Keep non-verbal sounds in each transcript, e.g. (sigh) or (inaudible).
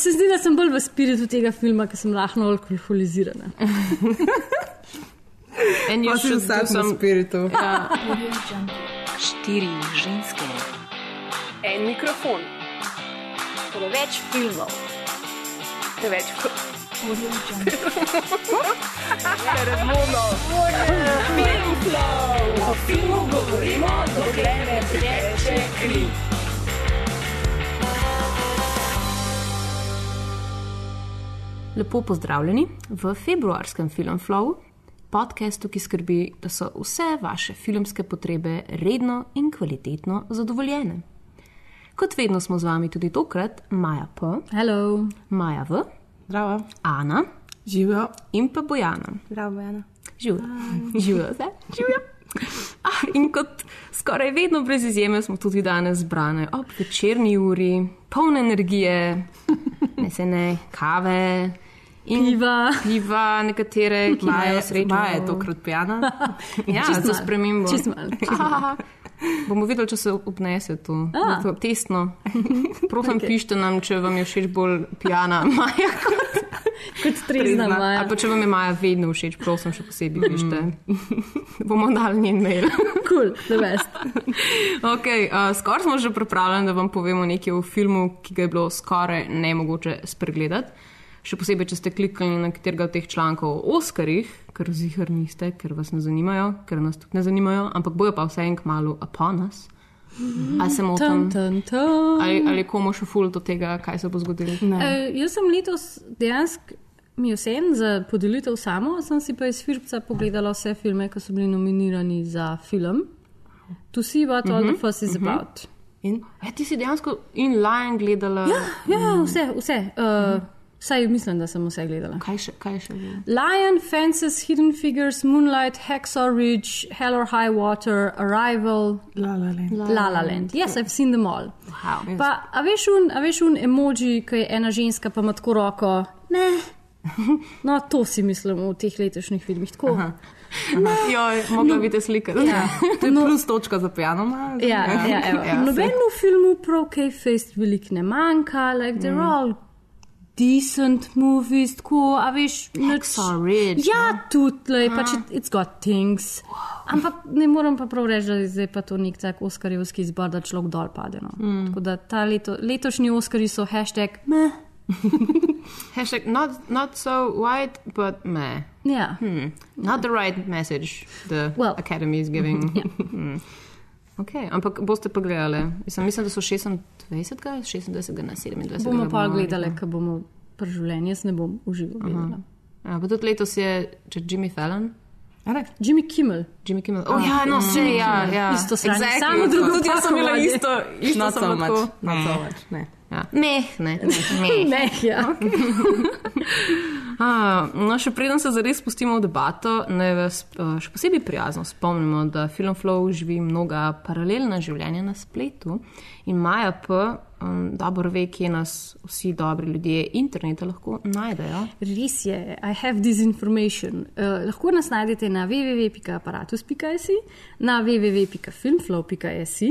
se zdi, da sem bolj v spiritu tega filma, ker sem lahko alkoholizirana. En je še vsak sem. spiritu. Ja, Štiri ženske, En mikrofon, preveč filmov, preveč (laughs) o filmu govorimo, dokler ne teče kri. Lepo pozdravljeni v februarskem Filmflowu, podkastu, ki skrbi, da so vse vaše filmske potrebe redno in kvalitetno zadovoljene. Kot vedno smo z vami tudi tokrat Maja P., Hello. Maja V., Zdravo. Ana Živijo. in pa Bojana. Zdravo, Jana. Živijo. (laughs) Živijo zdaj. Živijo. Ah, in kot skoraj vedno brez izjeme smo tudi danes zbrane ob večerni uri, polne energije, ne se ne, kave. In Piva. piva, nekatere, (laughs) ki imajo srečo. Maja je tokrat pijana. (laughs) Ja, Čisto za spremembo. Čisto malo. (laughs) Bomo videli, če se obnese to. A. to testno. Prosim, okay. pišite nam, če vam je všeč bolj pijana Maja. Kot, Kot trezna Maja. ali pa če vam je Maja vedno všeč, prosim, še posebej pišite. Bomo dali njen mail. Cool, the best. okay, uh, skoraj smo že pripravljeni, da vam povemo nekaj o filmu, ki ga je bilo skoraj nemogoče spregledati. Še posebej, če ste kliknili na katerega od teh člankov o Oskarjih, ker zihar niste, ker vas ne zanimajo, ker nas tudi ne zanimajo, ampak bojo pa vse en kmalo upon us. Ali se motim? Ali, ali komu še ful do tega, kaj se bo zgodilo? Uh, jaz sem letos dejansko mi vse en za podelitev samo, sem si pa iz Filipca pogledala vse filme, ki so bili nominirani za film. To see what all the fuss is about. In E, ti si dejansko in Lion gledala. Ja, ja, vse, vse. Uh, Saj mislim, da sem vse gledala. Kaj še? Kaj še je? Lion, Fences, Hidden Figures, Moonlight, Hacksaw Ridge, Hell or High Water, Arrival, la la la. La La Land. Yes, I've seen them all. Wow. Pa, a veš un, a veš un emoji, ki je ena ženska, pa ima tako roko. Ne. (laughs) No, to si mislim v teh letošnjih filmih. Tako. Joj, mogla no, biti slika. Ja. To je plus točka za pijano. Maja. Ja, ja, evo. Ja, Nobenemu filmu prav kaj fejst veliko ne manjka, like they're Mm. all decent movies, tako, a veš, nič. Hacksaw Ridge, Ja, tudi, like, pač it, it's got things. Ampak ne morem pa prav reči, da je zdaj pa to nek tak oskarjevski izbor, da človek dol pade. No. Mm. Tako da ta leto, letošnji oskari so hashtag meh. (laughs) Hashtag not, not so white, but meh. Ja. Hmm. Not the right message the Well. Academy is giving. (laughs) Hmm. Okay, ampak boste pa gledali. Mislim, mislim, da so 26, 26 na 27. Bomo pa bomo gledali, ko bomo preživljeni, jaz ne bom užival. Ja, pa tudi letos je če Jimmy Fallon. Jimmy Kimmel. Jimmy Kimmel. Oh, ja, no, vse, ja, ja. Isto sranje, Exactly. samo drugo Tudi jaz sem pakovanje. isto, isto sem lahko-. Not so much. Ne. Ja. Meh, ne, meh. Ne, ja. (laughs) A, no, še preden se zares spustimo v debato, naj vas uh, še posebej prijazno spomnimo, da Film Flow živi mnoga paralelna življenja na spletu in Maja P. Um, dobro ve, kje nas vsi dobri ljudje interneta lahko najdejo. Res je, I have this information. Uh, lahko nas najdete na www.apparatus.si, na www.filmflow.si,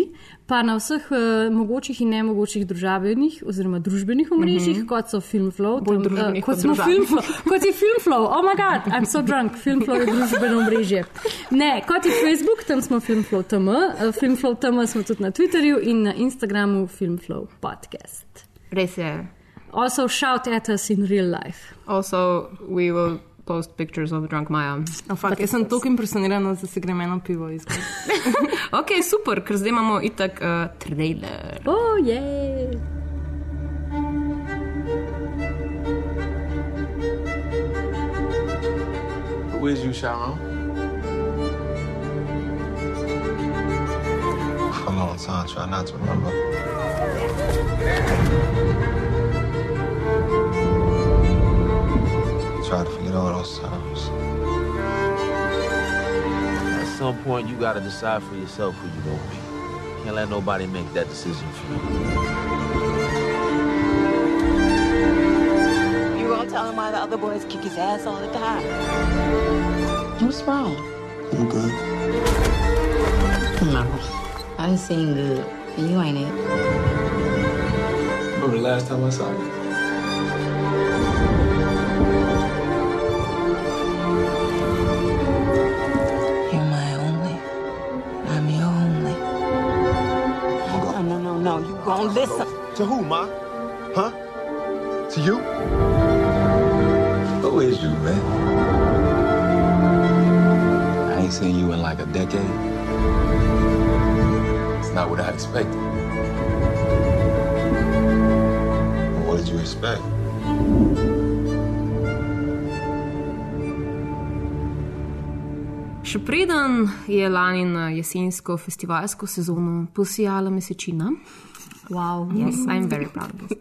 pa na vseh uh, mogočih in nemogočih družbenih oziroma družbenih omrežjih, mm -hmm. kot so Filmflow, tam, družbenih kot smo. Filmflow, kot je Filmflow, oh my god, I'm so drunk, Filmflow je družbeno omrežje. Ne, kot je Facebook, tam smo Filmflow TM, uh, Filmflow TM smo tudi na Twitterju in na Instagramu Filmflow podcast. Res je. Also shout at us in real life. Also, we will post pictures of drunk Maja. Oh, fuck, jaz sem tako impresionirana, da si grem eno pivo iskati. (laughs) Ok, super, ker zdaj imamo itak uh, trailer. Oh, yeah. Who is you, Sharon? For a long time, try not to remember. Try to forget all those times. At some point, you gotta decide for yourself who you gonna be. Can't let nobody make that decision for you. You gonna tell him why the other boys kick his ass all the time? What's wrong? I'm good. No. I done seen good. And you ain't it. Remember the last time I saw you? Listen. To who, Ma? Huh? To you? Who is you, man? I ain't seen you in like a decade. It's not what I expected. What did you expect? Še preden je lani na jesensko festivalsko sezono posijala mesečina, Wow. yes, I'm very proud of this.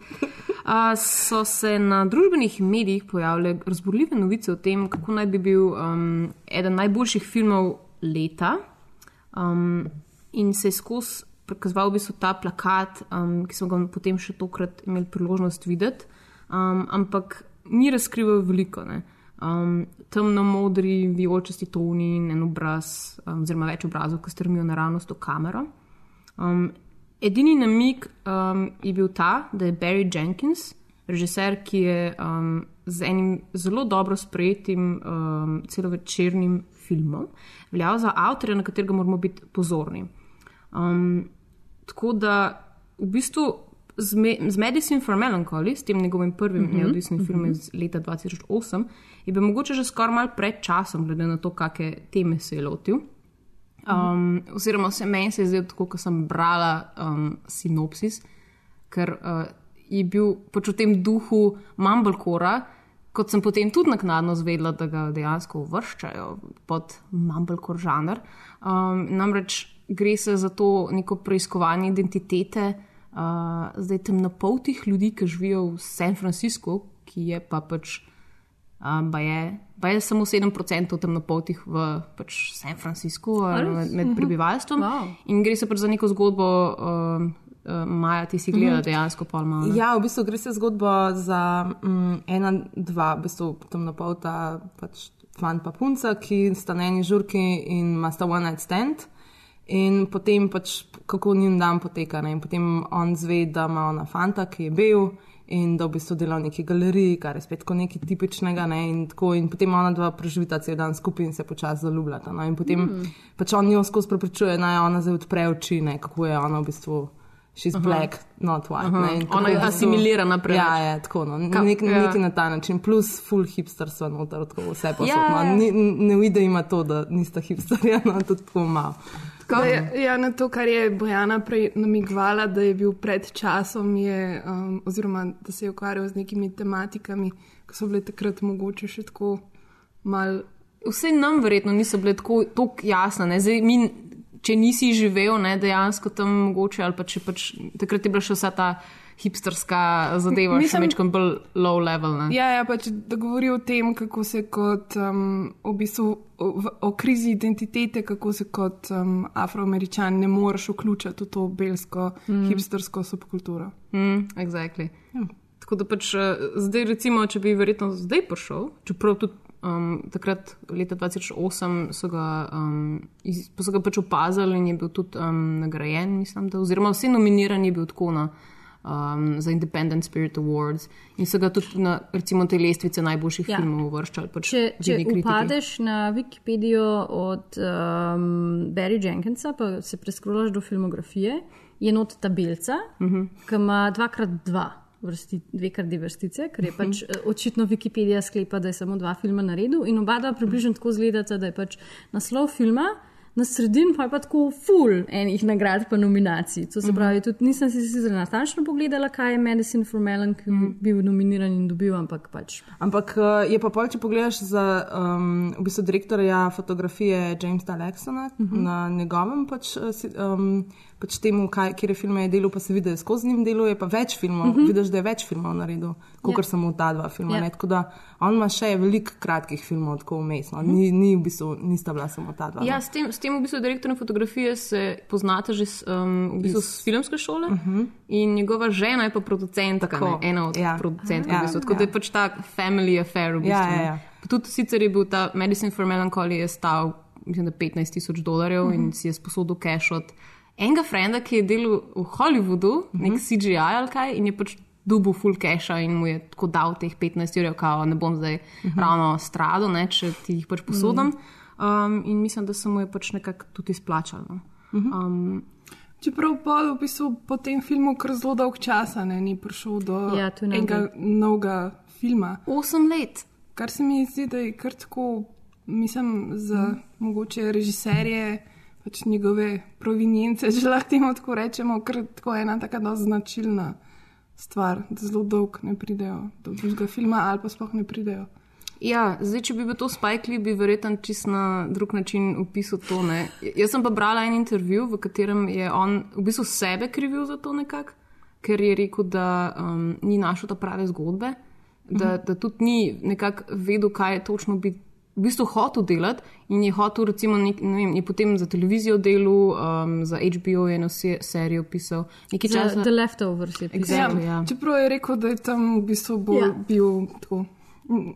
Uh, so se na družbenih medijih pojavile razburljive novice o tem, kako naj bi bil um, eden najboljših filmov leta. Um, in se je skozi prikazoval v bistvu ta plakat, um, ki smo ga potem še tokrat imeli priložnost videti, um, ampak ni razkrival veliko. Ne. Um, temno modri, vijolčasti toni in en obraz, um, oziroma več obrazov, ki strmijo naravnost v kamero. Um, edini namig um, je bil ta, da je Barry Jenkins, režiser, ki je um, z enim zelo dobro sprejetim um, celovečernim filmom, veljal za avtorja, na katerega moramo biti pozorni. Um, tako da v bistvu z, me, z Medicine for Melancholy, s tem njegovim prvim mm -hmm, neodvisnim filmom mm -hmm. iz leta 2008, je bil mogoče že skoraj mal pred časom, glede na to, kakšne teme se je lotil. Um, oziroma, se meni se je zdelo tako, ko sem brala um, sinopsis, ker uh, je bil pač v tem duhu Mumblecora, kot sem potem tudi naknadno zvedla, da ga dejansko uvrščajo pod Mumblecore žanr. Um, namreč gre se za to neko preiskovanje identitete, uh, zdaj temnopoltih ljudi, ki živijo v San Franciscu, ki je pa pač. Um, pa, je, pa je samo 7% temnopoltih v pač San Franciscu, med, med prebivalstvom. Wow. In gre se pač za neko zgodbo, um, uh, Maja, ti si gledala dejansko pol malo. ne? Ja, v bistvu gre se zgodba za um, ena, dva, v bistvu temnopolta pač fant pa punca, ki sta na eni žurki in ima sta one night stand. In potem pač kako njim dan poteka. Ne? In potem on zve, da ima ona fanta, ki je bil in da v bistvu dela v neki galeriji, kar je spet nekaj tipičnega. Ne? In, tako, in potem ona dva preživita cel dan skupaj in se počasi zaljubljata. No? In potem mm. pač on jo skozi prepričuje, naj ona zdaj odpre oči, ne? kako je ona v bistvu. She's uh -huh. black, not white. Ne, in kako Ona je asimilirana preveč. Ja, je tako. No. Ka- Nek, ja. Neki na ta način, plus full hipsterstva, noter, tako vse posod. Ja, ja. No. Ni, ne vidi ima to, da nista hipsterja, no, tudi tako malo. Da je, ja, na to, kar je Bojana prej namigvala, da je bil pred časom, je, um, oziroma da se je ukvarjal z nekimi tematikami, ki so bile takrat mogoče še tako mal. Vse nam verjetno niso bile tako jasne. ne. Zdaj, mi, če nisi živel ne, dejansko tam mogoče, ali pa če pač takrat je bila še vsa ta hipsterska zadeva, Mislim, še večkrat bolj low level. Ne. Ja, ja, pač da govori o tem, kako se kot um, v bistvu o, o krizi identitete, kako se kot um, afroameričan ne moreš vključiti v to belsko mm. hipstersko subkulturo. Mm, exactly. ja. Tako da pač eh, zdaj, recimo, če bi verjetno zdaj prišel, čeprav tudi um, takrat, leta 2008, so ga, um, iz, so ga pač opazili in je bil tudi um, nagrajen, mislim, da, oziroma vsi nominirani je bil tako na. Um, za Independent Spirit Awards in so ga tudi na recimo, te lestvice najboljših Ja. filmov uvrščali. Pač Če, če kritiki. upadeš na Wikipedijo od um, Barry Jenkinsa, pa se preskrolaš do filmografije, je not tabelca, uh -huh. ki ima dvakrat dva. Vrsti, dve kar dve vrstice, ker je pač eh, očitno Wikipedija sklepa, da je samo dva filma na redu, in oba dva približno tako izgledata, da je pač naslov filma, na sredini pa je pa tako full enih nagrad, pa nominacij. To se pravi, tudi nisem si sicer natančno pogledala, kaj je Medicine for Melon, ki je bil nominiran in dobil, ampak pač Ampak eh, je pa pol, če pogledaš za um, v bistvu direktorja fotografije Jamesa Lexona uh -huh. na njegovem pač, um, pač temu, kaj, kjer filme je delal, pa se vidi, da je skozi njim deluje, pa več filmov, uh -huh. vidiš, da je več filmov naredil, kot Ja. ja. samo ta dva filma. Ja. Ja. Tako da on ima še veliko kratkih filmov, tako vmes. No. Ni, ni v bistvu, nista bila samo ta dva. no. Ja, s tem, s tem v bistvu direktorjem fotografije se poznate že s, um, v bistvu s filmske šole. Uh -huh. In njegova žena je pa producentka, Tako, ne, ena od ja. producentk. Ja, v bistvu, tako da je ja. pač ta family affair. V bistvu, Ja, ja, ne. ja. Tudi sicer je bil ta Medicine for Melancholy je stal mislim, da 15 tisoč dolarjev uh -huh. in si je sposodil cash od enega frenda, ki je delal v Hollywoodu, uh -huh. nek CGI ali kaj, in je pač dubu full casha in mu je tako dal teh 15 jurjev, kao ne bom zdaj uh -huh. ravno strado, ne, če ti jih pač posodam. Um, in mislim, da se mu je pač nekako tudi izplačalo. no. Um, Čeprav pa v bistvu po tem filmu kar zelo dolg časa ne, ni prišel do Ja, enega novega filma. Osem let. Kar se mi zdi, da je kar tako, mislim, za Mhm. mm. mogoče režiserje, pač njegove provenience, če lahko temu tako rečemo, ker tako ena taka dosti značilna stvar, da zelo dolg ne pridejo do drugega filma ali pa sploh ne pridejo. Ja, zdaj, če bi bil to Spike Lee, bi verjetno čist na drug način opisal to. Ne. Jaz sem pa brala en intervju, v katerem je on v bistvu sebe krivil za to nekako, ker je rekel, da um, ni našel ta prave zgodbe, da, da tudi ni nekako vedel, kaj točno bi v bistvu hotel delati in je hotel, recimo, nek, ne vem, je potem za televizijo delal, um, za HBO je eno se, serijo pisal. Nekaj časa. The Leftovers je pisal. Exactly, ja. Čeprav je rekel, da je tam v bistvu bolj Ja. ja. bil tako,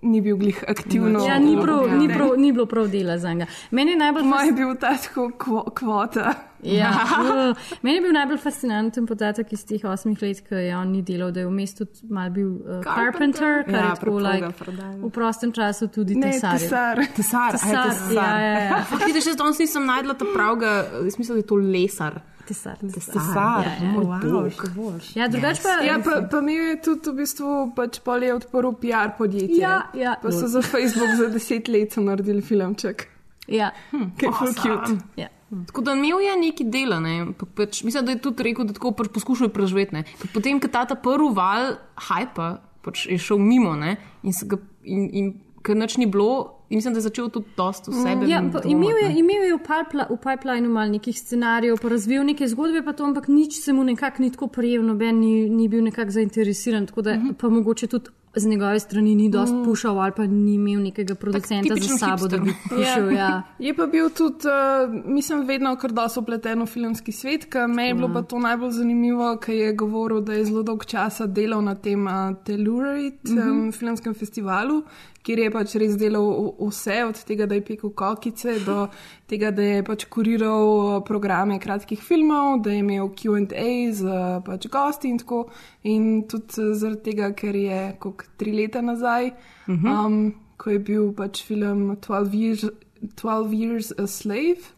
ni bil glih aktivno. Ja, ni, prav, ni, prav, ni bilo prav dela za njega. Meni najbolj Moj je bil ta tako kvota. Ja, (laughs) uh, meni je bil najbolj fascinanten podatek iz teh osmih let, ki je on ni delal, da je vmes tudi mal bil uh, carpenter, kar Ja, je tako like, preproga v prostem času tudi Ne, tesar. tesar. Tesar, Tesar, ja, ja, ja. Fakt, vidiš, jaz danes nisem najdla ta pravga, jaz mislim, da je to lesar. Tesar. Tesar, Ja, ja. moj bog. Ja, drugače pa. Ja, pa, pa mi je tudi v bistvu pač pol je odprl PR podjetje. Ja, ja. Pa so za Facebook za deset let naredili filmček. Ja, Ki je full cute. ja. Tako da imel je neki dela, ne? pa, pač, mislim, da je tudi rekel, da tako pač poskušajo preživeti. Potem, ko ta ta prvi val hajpa pač je šel mimo ne? in, se ga, in, in ker nič ni bilo, in mislim, da je začel tudi dosto v sebe. Ja, pa imel je, imel je v, pipeli, v pipelineu malo nekih scenarijev, pa razvil neke zgodbe, pa to, ampak nič se mu nekako ni tako prijel, noben ni, ni bil nekako zainteresiran, tako da uh Mhm. -huh. pa mogoče tudi z njegove strani ni dost mm. pušal ali pa ni imel nekega producenta za sabo, da bi hipster. (laughs) pušal. Ja. Je pa bil tudi, uh, mislim, vedno kar dosto upleten v filmski svet, ker meni je bilo pa to najbolj zanimivo, ker je govoril, da je zelo dolg časa delal na tem uh, Telluride Mhm. um, filmskem festivalu, kjer je pač res delal vse, od tega, da je pekel kokice, do tega, da je pač kuriral uh, programe kratkih filmov, da je imel QA z uh, pač gosti in tako. In tudi uh, zaradi tega, ker je kot tri leta nazaj, um, ko je bil pač film 12 Years, 12 years a Slave.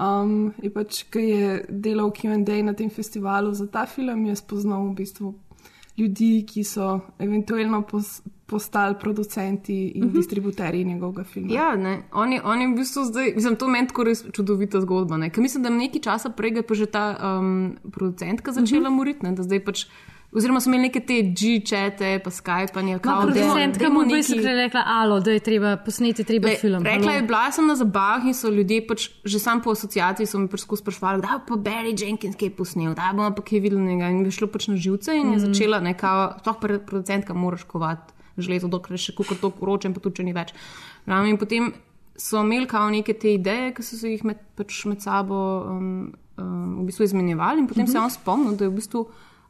Um, je pač, ki je delal QA na tem festivalu za ta film, je spoznal v bistvu ljudi, ki so eventualno pos, postali producenti in uh -huh. distributerji njegovega filma. Ja, ne. On, je, on je v bistvu zdaj, mislim, to meni tako res čudovita zgodba. ne. Ker mislim, da nekaj časa prej je pa že ta um, producentka začela uh -huh. moriti, ne, da zdaj pač. Oziroma, smo imeli neke te G-čete, pa Skype-anje, No, kao producentka mu je basically rekla, alo, da je treba posneti treba Le, film. rekla je, bila sem na zabavah in so ljudje pač že sam po asociaciji so mi sprašvali, da pa Barry Jenkins kaj je posnel, da bomo pa kaj videli in bi šlo pač na živce in mm. je začela neka, sploh pre- producentka moraš kovati železo, dokler je še kako to uročen, pa tudi če ni več. Ravno in potem so imeli kao neke te ideje, ki so se jih med, pač med sabo um, um, v bistvu izmenjevali in potem mm -hmm. se je on spomnil, da je v bistvu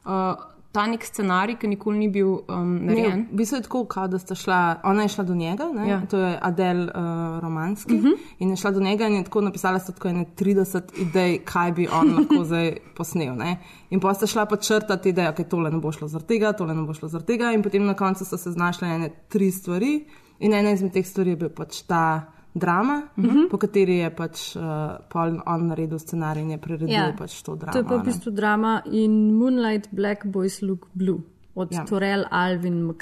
uh, ta nek scenarij, ki nikoli ni bil um, narejen. Ne, v bistvu je tako, kao, da sta šla, ona je šla do njega, ne, Ja. to je Adel uh, Romanski, uh -huh. in je šla do njega in je tako napisala tako ene 30 idej, kaj bi on (laughs) lahko zdaj posnel. Ne. In pa sta šla pa črtati idejo, da okay, tole ne bo šlo zaradi tega, tole ne bo šlo zaradi tega, in potem na koncu so se znašle ene tri stvari, in ena izmed teh stvari je bil pač ta. Drama, uh -huh. po kateri je pač uh, Paul on naredil scenarij in je priredil ja. pač to dramo. To je pa v ne. bistvu drama in Moonlight Black Boys Look Blue od ja. Ja. Torel Alvin.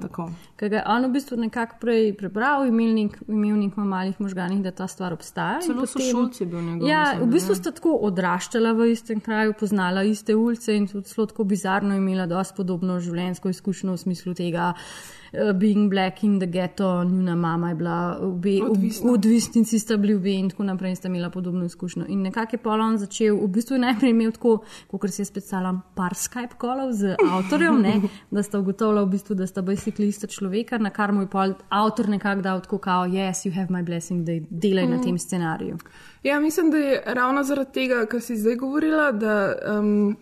Tako. Ker ga je on v bistvu nekako prej prebral, imel nek, v malih možganih, da ta stvar obstaja. Celo potem- sošolci je bil njegov. Ja, mislim, v bistvu ne. sta tako odraščala v istem kraju, poznala iste ulice in tudi zelo tako bizarno imela dosti podobno življenjsko izkušnjo v smislu tega. Uh, Being black in the ghetto, njuna mama je bila obe, Odvisna. odvisnici, sta bili obe in tako naprej, in sta imela podobno izkušnjo. In nekako je Polon začel, v bistvu je najprej imel tako, kot se jaz predstavljam, par Skype kolov z avtorjem, ne, (laughs) da sta ugotovila, v bistvu, da sta basically ista človeka, na kar mu je pol avtor nekako dal tako, kao, yes, you have my blessing, da delaj mm. na tem scenariju. Ja, mislim, da je ravno zaradi tega, kar si zdaj govorila, da um,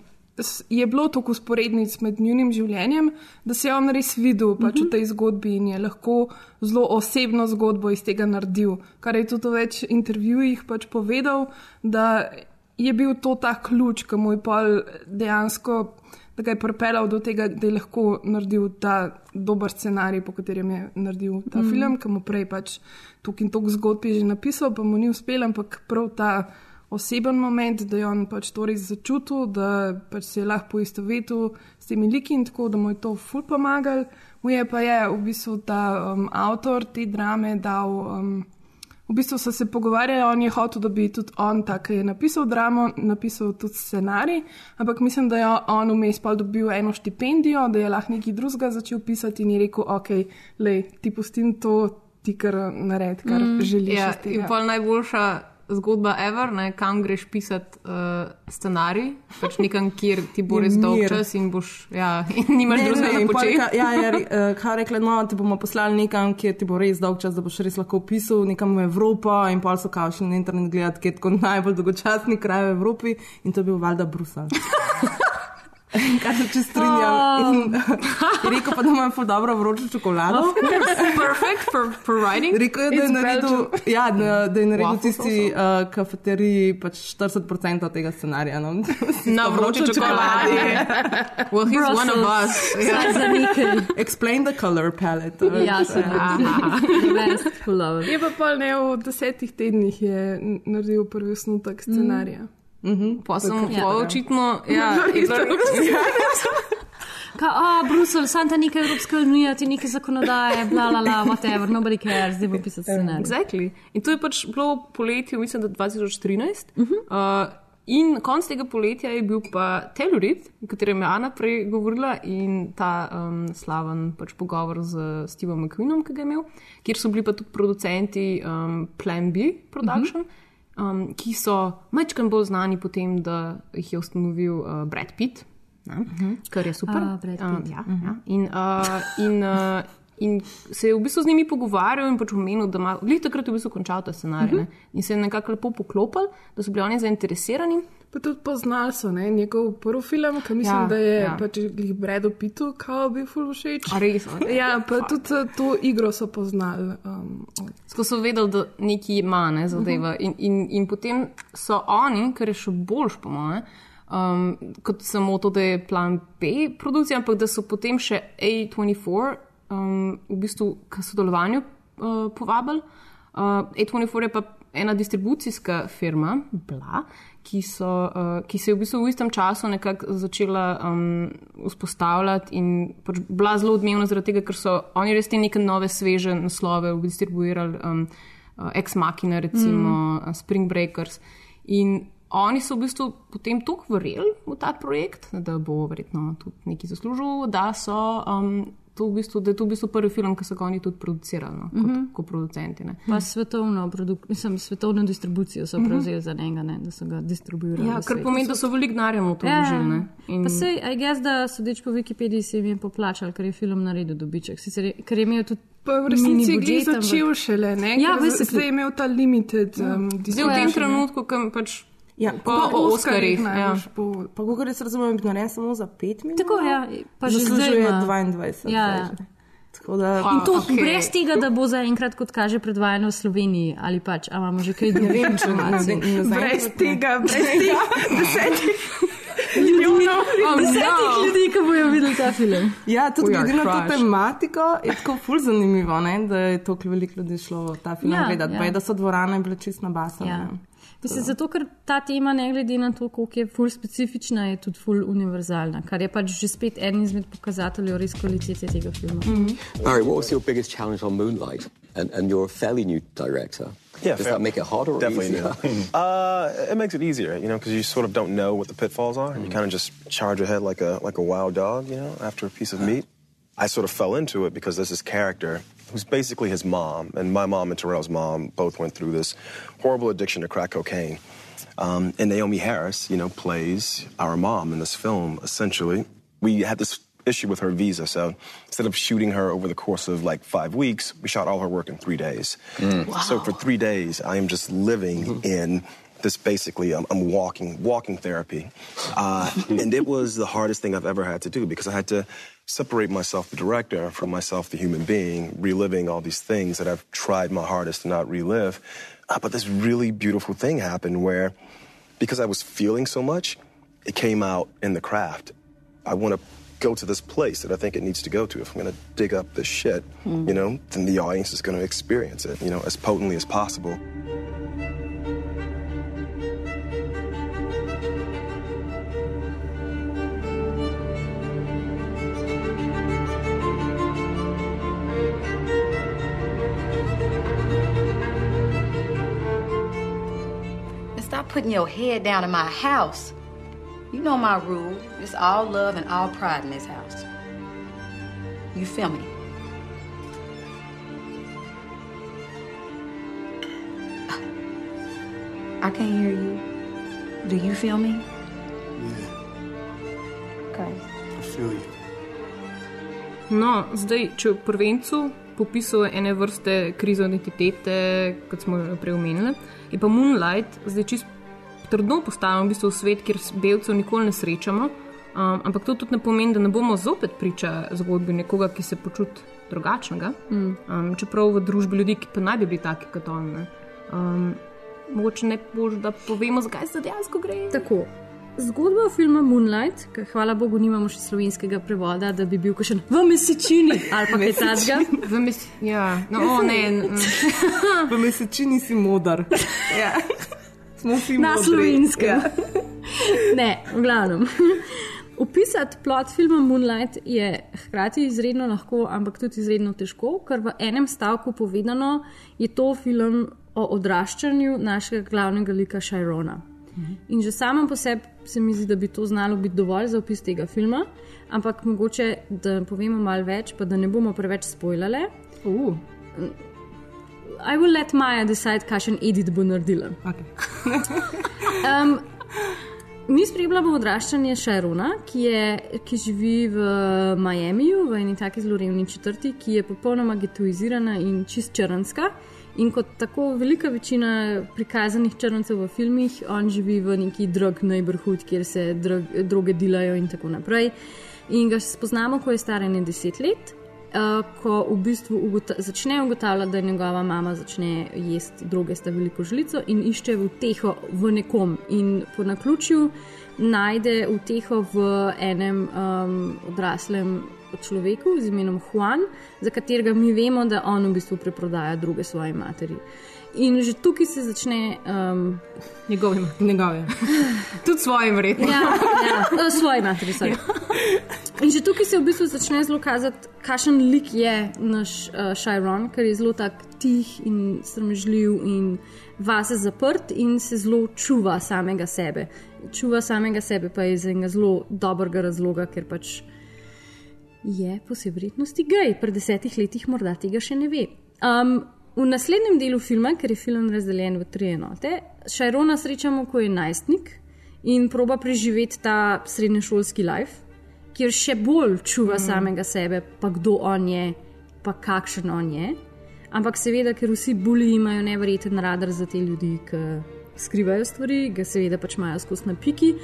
je bilo toliko usporednic med njunim življenjem, da se je on res videl pač v tej zgodbi in je lahko zelo osebno zgodbo iz tega naredil. Kar je tudi v več intervjujih pač povedal, da je bil to ta ključ, ki mu je pol dejansko. Da ga je pripeljal do tega, da je lahko naredil ta dober scenarij, po katerem je naredil ta mm. film, ki mu prej pač tukaj in tok zgodb je že napisal, pa mu ni uspel, ampak prav ta oseben moment, da je on pač to res začutil, da pač se je lahko poistovetil s temi liki in tako, da mu je to ful pomagal. Mu je pa je v bistvu ta um, avtor te drame dal. Um, V bistvu so se pogovarjali, on je hotel, da bi tudi on, tako je napisal dramo, napisal tudi scenarij, ampak mislim, da je on vmes pa dobil eno štipendijo, da je lahko nekaj drugega začel pisati in je rekel, ok, le ti pustim to, ti kar naredi, kar mm, želiš. Ja, iz tega." in pol najboljša zgodba ever, ne, kam greš pisati uh, scenarij, pač nekam, kjer ti bo (laughs) res dolg čas in boš, ja, (laughs) in nimaš drugega pol početi. Ja, ja, re- (laughs) eh, kaj rekla, no, te bomo poslali nekam, kjer ti bo res dolg čas, da boš res lahko pisal, nekam v Evropo in pol so kao šli na internet gledati, kje je tako najbolj dolgočasni kraj v Evropi in to je bil valjda Brusel. (laughs) Kar se če strinjam. In, je rekel pa, da ima ful dobro vročo čokolado. Perfect for, for writing. Rekel je, da je It's naredil, ja, da, da je naredil Waffles tisti uh, kafeteriji pač 40% tega scenarija. No. (laughs) Na vroči čokoladi. Well, he's one of Brussels. us. Za nekaj. Explain the color palette. Ja, se Best love. Je pa pol ne v desetih tednih je naredil prvi osnutek scenarija. Pa sem (laughs) Ja. pa očitno, ja, bilo- Ka, a, Bruselj, sam ta neka Evropska unija, ti neke zakonodaje, bla, bla, bla, whatever, nobody cares, zdaj bo pisati scenarij. Exactly. In to je pač bilo poletje, mislim, da 2013. Uh -huh. uh, in konc tega poletja je bil pa Telurit, o katerem je Ana prej govorila, in ta um, slaven pač pogovor z Stevom McQueenom, ki ga je imel, kjer so bili pa tudi producenti um, Plan B Production. Uh -huh. Um, ki so majčkam bolj znani po tem, da jih je ustanovil uh, Brad Pitt, ne, uh -huh. kar je super. Brad Pitt. Um, ja, uh -huh. ja. In, uh, in, uh, in se je v bistvu z njimi pogovarjal in pač omenil, da ima, glih takrat je v bistvu končal ta scenarij. Uh -huh. In se je nekako lepo poklopil, da so bili oni zainteresirani. Pa tudi poznali so ne, njegov prvi film, ki mislim, Ja, da je ja. pač glih Bredo Pitu, kao bil ful všeč. Res? Ja, pa tudi eh, to igro so poznali. Um, Tako so vedeli, da nekaj ima, ne, zadeva. Uh -huh. in, in, in potem so oni, kar je še boljš, po mojem, um, kot samo to, da je plan B produkcija, ampak da so potem še A24 um, v bistvu k sodelovanju uh, povabili. Uh, A24 je pa ena distribucijska firma, bla, ki, so, uh, ki se je v bistvu v istem času nekako začela um, vzpostavljati in pač bila zelo odmevna zaradi tega, ker so oni res te neke nove, sveže naslove distribuirali, um, uh, Ex Machina, recimo mm. Spring Breakers. In oni so v bistvu potem tako verjeli v ta projekt, da bo verjetno tudi nekaj zaslužil, da so. Um, To v bistvu, da je to v bistvu prvi film, ki so ga oni tudi producirali, no, kot, mm -hmm. kot producenti. Ne. Pa svetovno, produk- mislim, svetovno distribucijo so prevzeli za njega, ne, da so ga distribuirali. Ja, kar pomeni, da so veliko denarja v to Ja, vložili. ne. In... Pa sej, I guess, da sodeč po Wikipediji se jim je poplačal, ker je film naredil dobiček. Sicer, je- ker je imel tudi Pa v resnici je budžet, začel šele, ne? Ja, basically. zdaj je imel ta limited um, Zdaj v tem ne. trenutku, ko pač Ja, po Po Oskarjih. Ja. Pa, kako jaz razumem, je narejen samo za 5 minut. Tako, ja, pa že zdaj ima. 22. Ja, ja. da, Pa- In to okay. brez tega, da bo zaenkrat, kot kaže, predvajano v Sloveniji ali pač, a imamo že kaj drugih (laughs) informacij. Brez tega, brez (laughs) tega, desetih (laughs) milijonov. Oh, Desetih no. ljudi, ki bojo videli ta film. Ja, tudi glede na to tematiko je tako ful zanimivo, ne, da je toliko veliko ljudi šlo v ta film Ja, gledati. ja. Pa je, da so dvorane bile čist nabasane. Ja. Ne. Mislim, zato, ker ta tema, ne glede na to, koliko je ful specifična, je tudi ful univerzalna, kar je pač že spet en izmed pokazateljev res kvalitete tega filma. Mm -hmm. Barry, what was your biggest challenge on Moonlight? And, and you're a fairly new director. Yeah, Does fair- that make it harder or Definitely easier? new. (laughs) uh, it makes it easier, you know, because you sort of don't know what the pitfalls are, and you kind of just charge ahead like a like a wild dog, you know, after a piece of meat. I sort of fell into it because there's this character who's basically his mom, and my mom and Terrell's mom both went through this horrible addiction to crack cocaine. Um, and Naomi Harris, you know, plays our mom in this film. Essentially, we had this issue with her visa, so instead of shooting her over the course of like five weeks, we shot all her work in three days. So for three days, I am just living in this basically I'm, I'm walking walking therapy uh, (laughs) and it was the hardest thing i've ever had to do because i had to separate myself the director from myself the human being reliving all these things that i've tried my hardest to not relive. Uh, but this really beautiful thing happened where because i was feeling so much it came out in the craft. I want to go to this place that i think it needs to go to if i'm going to dig up this shit you know? Then the audience is going to experience it you know as potently as possible putting your head down in my house. You know my rule. It's all love and all pride in this house. You feel me? I can't hear you. Do you feel me? Yeah, Okay. I feel you. No, zdaj, če v prvencu popisuje ene vrste krizo identitete, kot smo jo prej omenili, je pa Moonlight zdaj čist trdno postavljen v bistvu v svet, kjer belcev nikoli ne srečamo. Um, ampak to tudi ne pomeni, da ne bomo zopet priča zgodbi nekoga, ki se počuti drugačnega. Mm. Um, čeprav v družbi ljudi, ki pa naj bi bili taki kot on. ne. Um, mogoče ne boš, da povemo, zakaj se dejansko gre. Tako. Zgodba o filmu Moonlight, ki hvala Bogu nimamo še slovenskega prevoda, da bi bil še v mesečini ali pa kaj takega. V mesečini, (laughs) ja, no, o, ne. (laughs) V mesečini si modar. Ja. (laughs) Smo vsi Na slovenskem. Ja. (laughs) ne, v glavnem. (laughs) Opisati plot filma Moonlight je hkrati izredno lahko, ampak tudi izredno težko, ker v enem stavku povedano je to film o odraščanju našega glavnega lika Šajrona. In že samo po sebi se mi zdi, da bi to znalo biti dovolj za opis tega filma, ampak mogoče, da povemo malo več, pa da ne bomo preveč spoilale. Uh. I will let Maja decide, kakšen edit bo naredila. Okay. (laughs) um, mi spremljamo odraščanje Šarona, ki, je, ki živi v Miamiju, v eni taki zelo revni četrti, ki je popolnoma getoizirana in čist črnska. In kot tako velika večina prikazanih črncev v filmih, on živi v neki drug neighborhood, kjer se drog, droge delajo in tako naprej. In ga spoznamo, ko je star ne deset let, ko v bistvu ugota začne ugotavljati, da njegova mama začne jesti droge s ta veliko žlico in išče uteho v nekom. In po naključju najde uteho v enem um, odraslem človeku z imenom Juan, za katerega mi vemo, da on v bistvu preprodaja druge svoje materi. In že tukaj se začne um, njegovim. Njegove. (laughs) Tudi svojim, verjetno. Ja, ja, svoje materi. sorry. In že tukaj se v bistvu začne zelo kazati, kakšen lik je naš uh, Šajron, ker je zelo tak tih in sramežljiv in vase zaprt in se zelo čuva samega sebe. Čuva samega sebe pa je iz enega zelo dobrega razloga, ker pač je po vsej verjetnosti gej. Pred desetih letih morda tega še ne ve. Um, v naslednjem delu filma, ker je film razdeljen v tri enote, Šajrona srečamo, ko je najstnik in proba preživeti ta srednješolski life, kjer še bolj čuva mm. samega sebe, pa kdo on je, pa kakšen on je. Ampak seveda, ker vsi bulji imajo nevreten radar za te ljudi, ki skrivajo stvari, ga seveda pač imajo skozi na piki.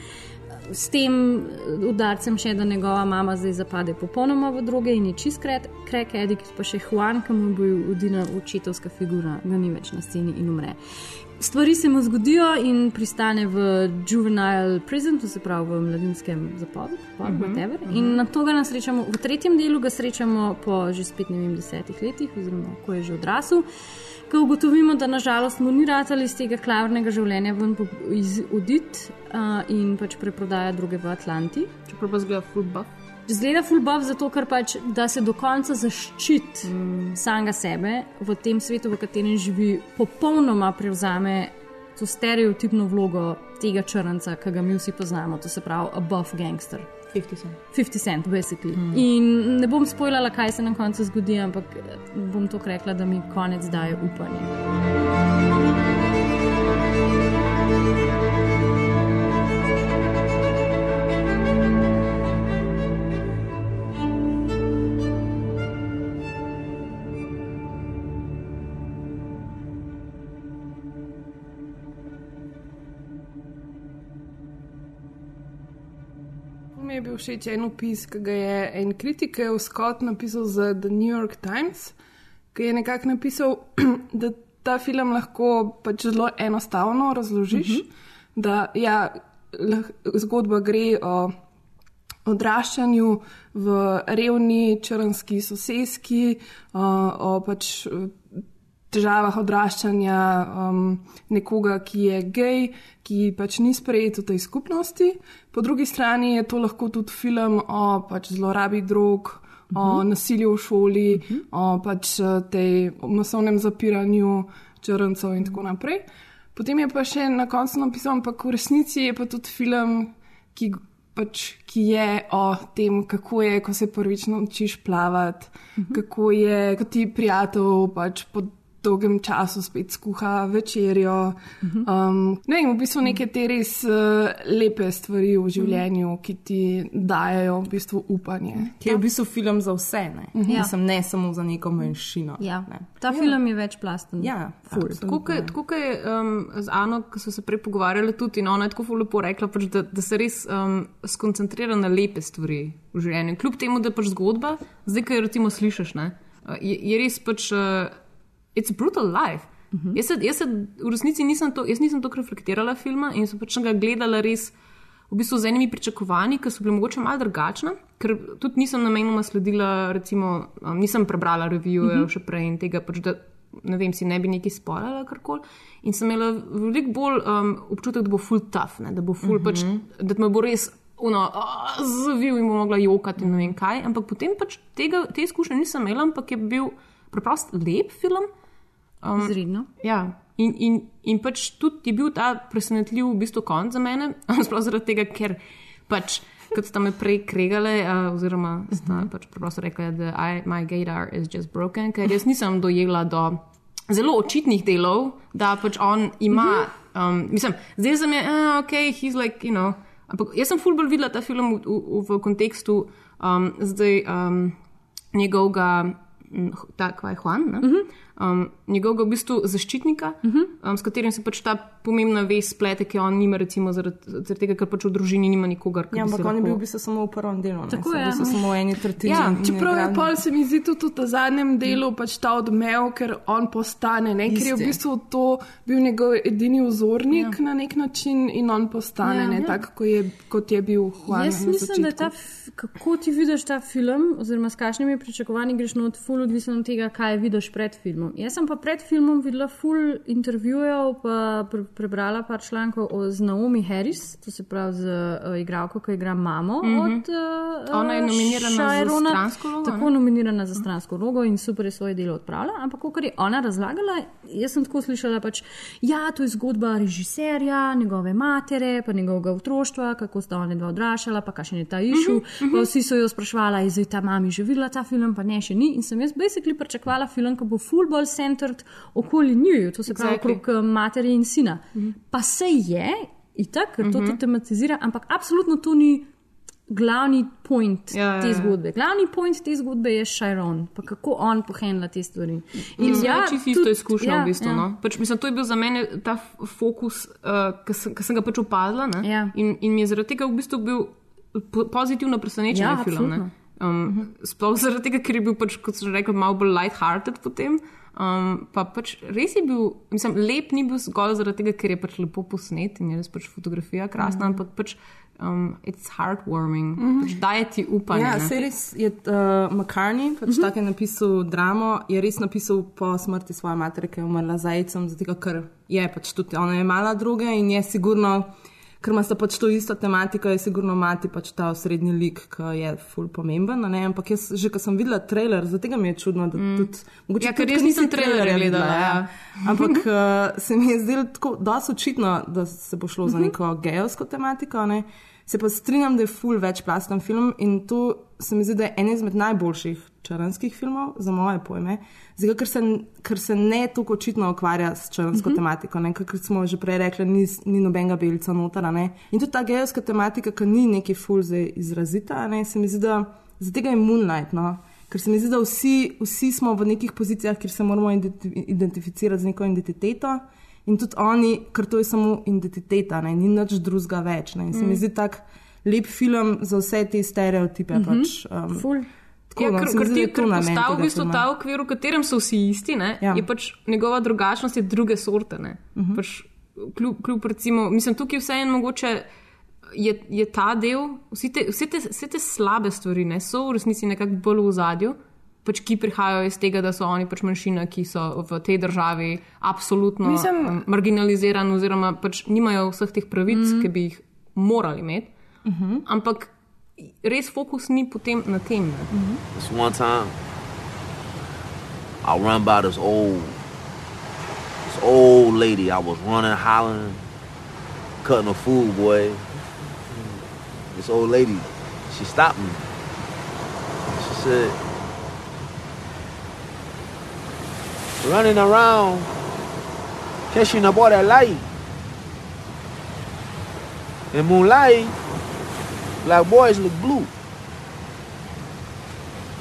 S tem udarcem še, da njegova mama zdaj zapade popolnoma v droge in je čist krek, edik, pa še Juan, ki mu je bil udina očetovska figura, ga ni več na sceni in umre. Stvari se mu zgodijo in pristane v juvenile prison, to se pravi v mladinskem zaporu, zapor, Mhm, whatever. mhm. In na to ga nas srečamo, v tretjem delu ga srečamo po že spet ne vem desetih letih, oziroma ko je že odrasel. Ko ugotovimo, da nažalost mu ni ratali iz tega klavernega življenja ven oditi uh, in pač preprodaja druge v Atlanti. Čeprav pa zgleda fulbaf. Zgleda fulbaf zato, ker pač da se do konca zaščiti mm. samega sebe v tem svetu, v katerem živi, popolnoma prevzame to stereotipno vlogo tega črnca, ki ga mi vsi poznamo, to se pravi above gangster. 50 cent. 50 cent, basically. Mm. In ne bom spoilala, kaj se na koncu zgodi, ampak bom to rekla, da mi konec daje upanje. Všeč en opis, ki ga je en kritik, ki je Scott napisal za The New York Times, ki je nekako napisal, (clears throat) da ta film lahko pač zelo enostavno razložiš. Uh -huh. Da ja, lah, zgodba gre o odraščanju v revni črnski soseski, o, o pač težavah odraščanja um, nekoga, ki je gej, ki pač ni sprejet v tej skupnosti. Po drugi strani je to lahko tudi film o pač zlorabi drog, uh -huh. o nasilju v šoli, uh -huh. o pač tej masovnem zapiranju črncev in tako naprej. Potem je pa še na koncu napisal, ampak v resnici je pa tudi film, ki, pač, ki je o tem, kako je, ko se prvič naučiš plavati, mhm. kako je, ko ti prijatelj pač pod dolgem času spet skuha večerjo. Um, ne vem, v bistvu neke te res uh, lepe stvari v življenju, ki ti dajo v bistvu upanje. Ki je v bistvu film za vse, ne, Ja. Mislim, ne samo za neko manjšino. Ja. Ne. Ta ja. film je večplasten. Ja. Tako kot je, tako kot je um, z Ano, ki so se prej pogovarjali, tudi in ona je tako ful lepo rekla, pač, da, da se res um, skoncentrira na lepe stvari v življenju. Kljub temu, da pač zgodba, zdaj, ki jo recimo slišiš, ne, uh, je, je res pač. Uh, It's brutal life. Uh -huh. jaz, se, jaz se v resnici nisem to, jaz nisem to reflektirala filma in sem pač ga gledala res v bistvu z enimi pričakovanji, ki so bile mogoče malo drugačne, ker tudi nisem namenoma sledila, recimo, um, nisem prebrala revije uh -huh. še prej in tega, pač, da ne vem, si ne bi nekaj spoilala karkoli. In sem imela veliko bolj um, občutek, da bo full tough, ne? da bo full uh -huh. pač, da me bo res. Uno, zavil in bo mogla jokati, in ne vem kaj. Ampak potem pač tega, te izkušnje nisem imela, ampak je bil preprost lep film. Um, Zredno. Ja, in, in, in pač tudi je bil ta presenetljiv v bistvu konc za mene, (laughs) sploh zaradi tega, ker pač. Kot ste me prej kregali, uh, oziroma ste uh -huh. pač preprosto rekli, da I, my gaydar is just broken, ker jaz nisem dojela do zelo očitnih delov, da pač on ima. Uh -huh. um, mislim, zdaj sem je, uh, ok, he's like, you know. Ampak jaz sem fulbol videla ta film v, v, v kontekstu um, zdaj um, njegovega ta kvaj Juan, uh -huh. Um, njegovega v bistvu zaščitnika, uh -huh. um, s katerim se pač ta pomembna vez splete, ki on nima, recimo zaradi, zaradi tega, ker pač v družini nima nikogar. Ja, ampak on je bil v bistvu samo v prvem delu. Tako je. So samo v eni tretjini. Ja, čeprav je pol se mi zdi tudi v zadnjem delu pač ta odmev, ker on postane, ne? ker je v bistvu to bil njegov edini vzornik ja. na nek način in on postane, Ja, ne ja. tako, kot je, kot je bil Juan. Jaz mislim, da je ta, kako ti vidiš ta film, oziroma s kakšnimi pričakovanji greš not, ful odvisno od tega, kaj vidiš pred filmom. Jaz sem pa pred filmom videla ful intervjujev, pa pre, prebrala par člankov o z Naomi Harris, to se pravi z uh, igralko, ki igra mamo. Mhm. Od, uh, Ona je nominirana za Chirona. stransko vlogo, Tako ne? nominirana za stransko vlogo in super je svoje delo odpravila. Ampak, kot je ona razlagala, jaz sem tako slišala, pač, ja, to je zgodba režiserja, njegove matere, pa njegovega otroštva, kako sta ona dva odraščala, pa kakšen je ta išu. -huh, uh -huh. Vsi so jo sprašvali, je zdaj ta mami že videla ta film, pa ne še ni. In sem jaz basically pričakovala film, ki bo full ball centered okoli njiju, to se pravi Exactly. okrog eh, materi in sina. Uh -huh. Pa se je, itak, ker to uh -huh. tudi tematizira, ampak absolutno to ni. Glavni point Ja, ja, te ja. zgodbe. Glavni point te zgodbe je Širon, pa kako on pohendla te stvari. In ja, ja, čisto isto izkušnjo, ja, v bistvu. ja. No? Pač, mislim, to je bil za mene ta fokus, uh, ki sem, sem ga pač opazila. ne. Ja. In, in mi je zaradi tega v bistvu bil po- pozitivno presenečen Ja, film. ne. absolutno. Um, sploh zaradi tega, ker je bil, pač, kot sem rekel, malo bolj light-hearted potem. Um, pa pač res je bil, mislim, lep ni bil zgolj zaradi tega, ker je pač lepo posnet in je res pač fotografija krasna, Mhm. ampak pač um, it's heartwarming, pač daje ti upanje. Ja, se res je uh, McCartney, pač uh -huh. tako je napisal dramo, je res napisal po smrti svoje matere, ki je umrla z jajcem, zato ker je pač tudi ona je mala druge in je sigurno, ker ima sta pač to isto tematiko, je sigurno mati pač ta osrednji lik, ki je ful pomemben, ne? ampak jaz že, ko sem videla trailer, zato mi je čudno, da mm. tudi, mogoče Ja, ker tudi, jaz nisem trailerja trailerja gledala, ja. Ampak uh, (laughs) se mi je zdelo tako dosti očitno, da se bo šlo za neko gejovsko tematiko. Ne? Se pa strinjam, da je full večplasten film in to se mi zdi, da je en izmed najboljših črnskih filmov, za moje pojme, Zdaj, ker, se, ker se ne tako očitno ukvarja s črnsko uh -huh. tematiko, ne? kot smo že prej rekli, ni, ni nobenega belca notara. Ne? In tudi ta gejovska tematika, ki ni neki full zdaj izrazita, ne? se mi zdi, da za tega je Moonlight. No? Ker se mi zdi, da vsi, vsi smo v nekih pozicijah, kjer se moramo identi- identificirati z neko identiteto. In tudi oni, ker to je samo identiteta, ne, ni nič drugega več. Ne. In se mi Mm. zdi tak lep film za vse te stereotipe. Mm -hmm. pač, um, Ful. tako, Ja, no, ker, ker ti je postavi v bistvu ta okvir, v katerem so vsi isti, ne, Ja. je pač njegova drugačnost je druge sorte. Uh -huh. pač, kljub, kljub recimo, mislim, tukaj vseeno mogoče. Je, je ta del, vsi te, vse, te, vse te slabe stvari, ne, so v resnici nekako bolj v zadju, pač, ki prihajajo iz tega, da so oni pač manjšina, ki so v tej državi absolutno Mislim- Mislim, marginalizirani, oziroma pač nimajo vseh teh pravic, mm -hmm. ki bi jih morali imeti. Uh -huh. Ampak res fokus ni potem na tem. -huh. This one time, I run by this old This old lady, I was running, hollering, cutting a fool, boy. This old lady, she stopped me. She said, running around, catching about that light. In moonlight, black boys look blue.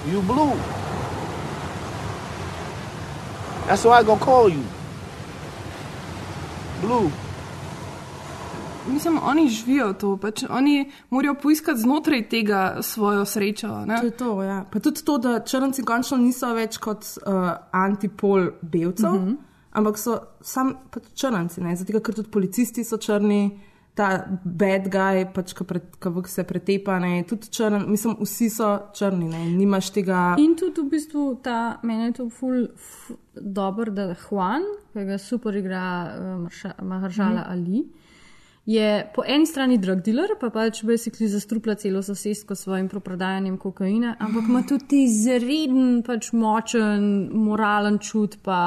You blue. That's why I gonna call you. Blue. Mislim, oni živijo to, pač oni morajo poiskati znotraj tega svojo srečo. Ne? To je to, ja. Pa tudi to, da črnci končno niso več kot uh, antipol belcev, mm -hmm. ampak so sam pač črnci, ne? zato ker tudi policisti so črni, ta bad guy, pač, ki pre, se pretepa, ne? tudi črn, mislim, vsi so črni, ne? nimaš tega. In tudi v bistvu ta meni je to ful. ful Dobro, da Juan, ki ga super igra uh, Maharžala mm. Ali, je po eni strani drug dealer, pa pač basically zastrupla celo sosedsko s svojim prodajanjem kokaina, ampak ima tudi izreden, pač močen, moralen čut, pa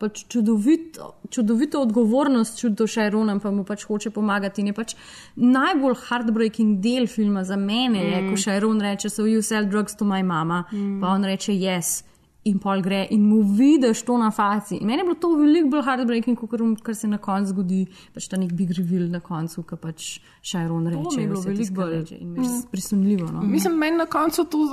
pač čudovito, čudovito odgovornost čut do Šajrona, pa mu pač hoče pomagati. In je pač najbolj heartbreaking del filma za mene, mm. je, ko Šajron reče: So you sell drugs to my mama? Mm. Pa on reče: Yes in pol gre in mu vidiš to na faci. In meni je bilo to veliko bolj heartbreaking, kot kar se na koncu zgodi, pač ta nek big reveal na koncu, ki pač Šajron reče. To je bilo veliko bolj mm. prisunljivo. No? Mislim, meni na koncu to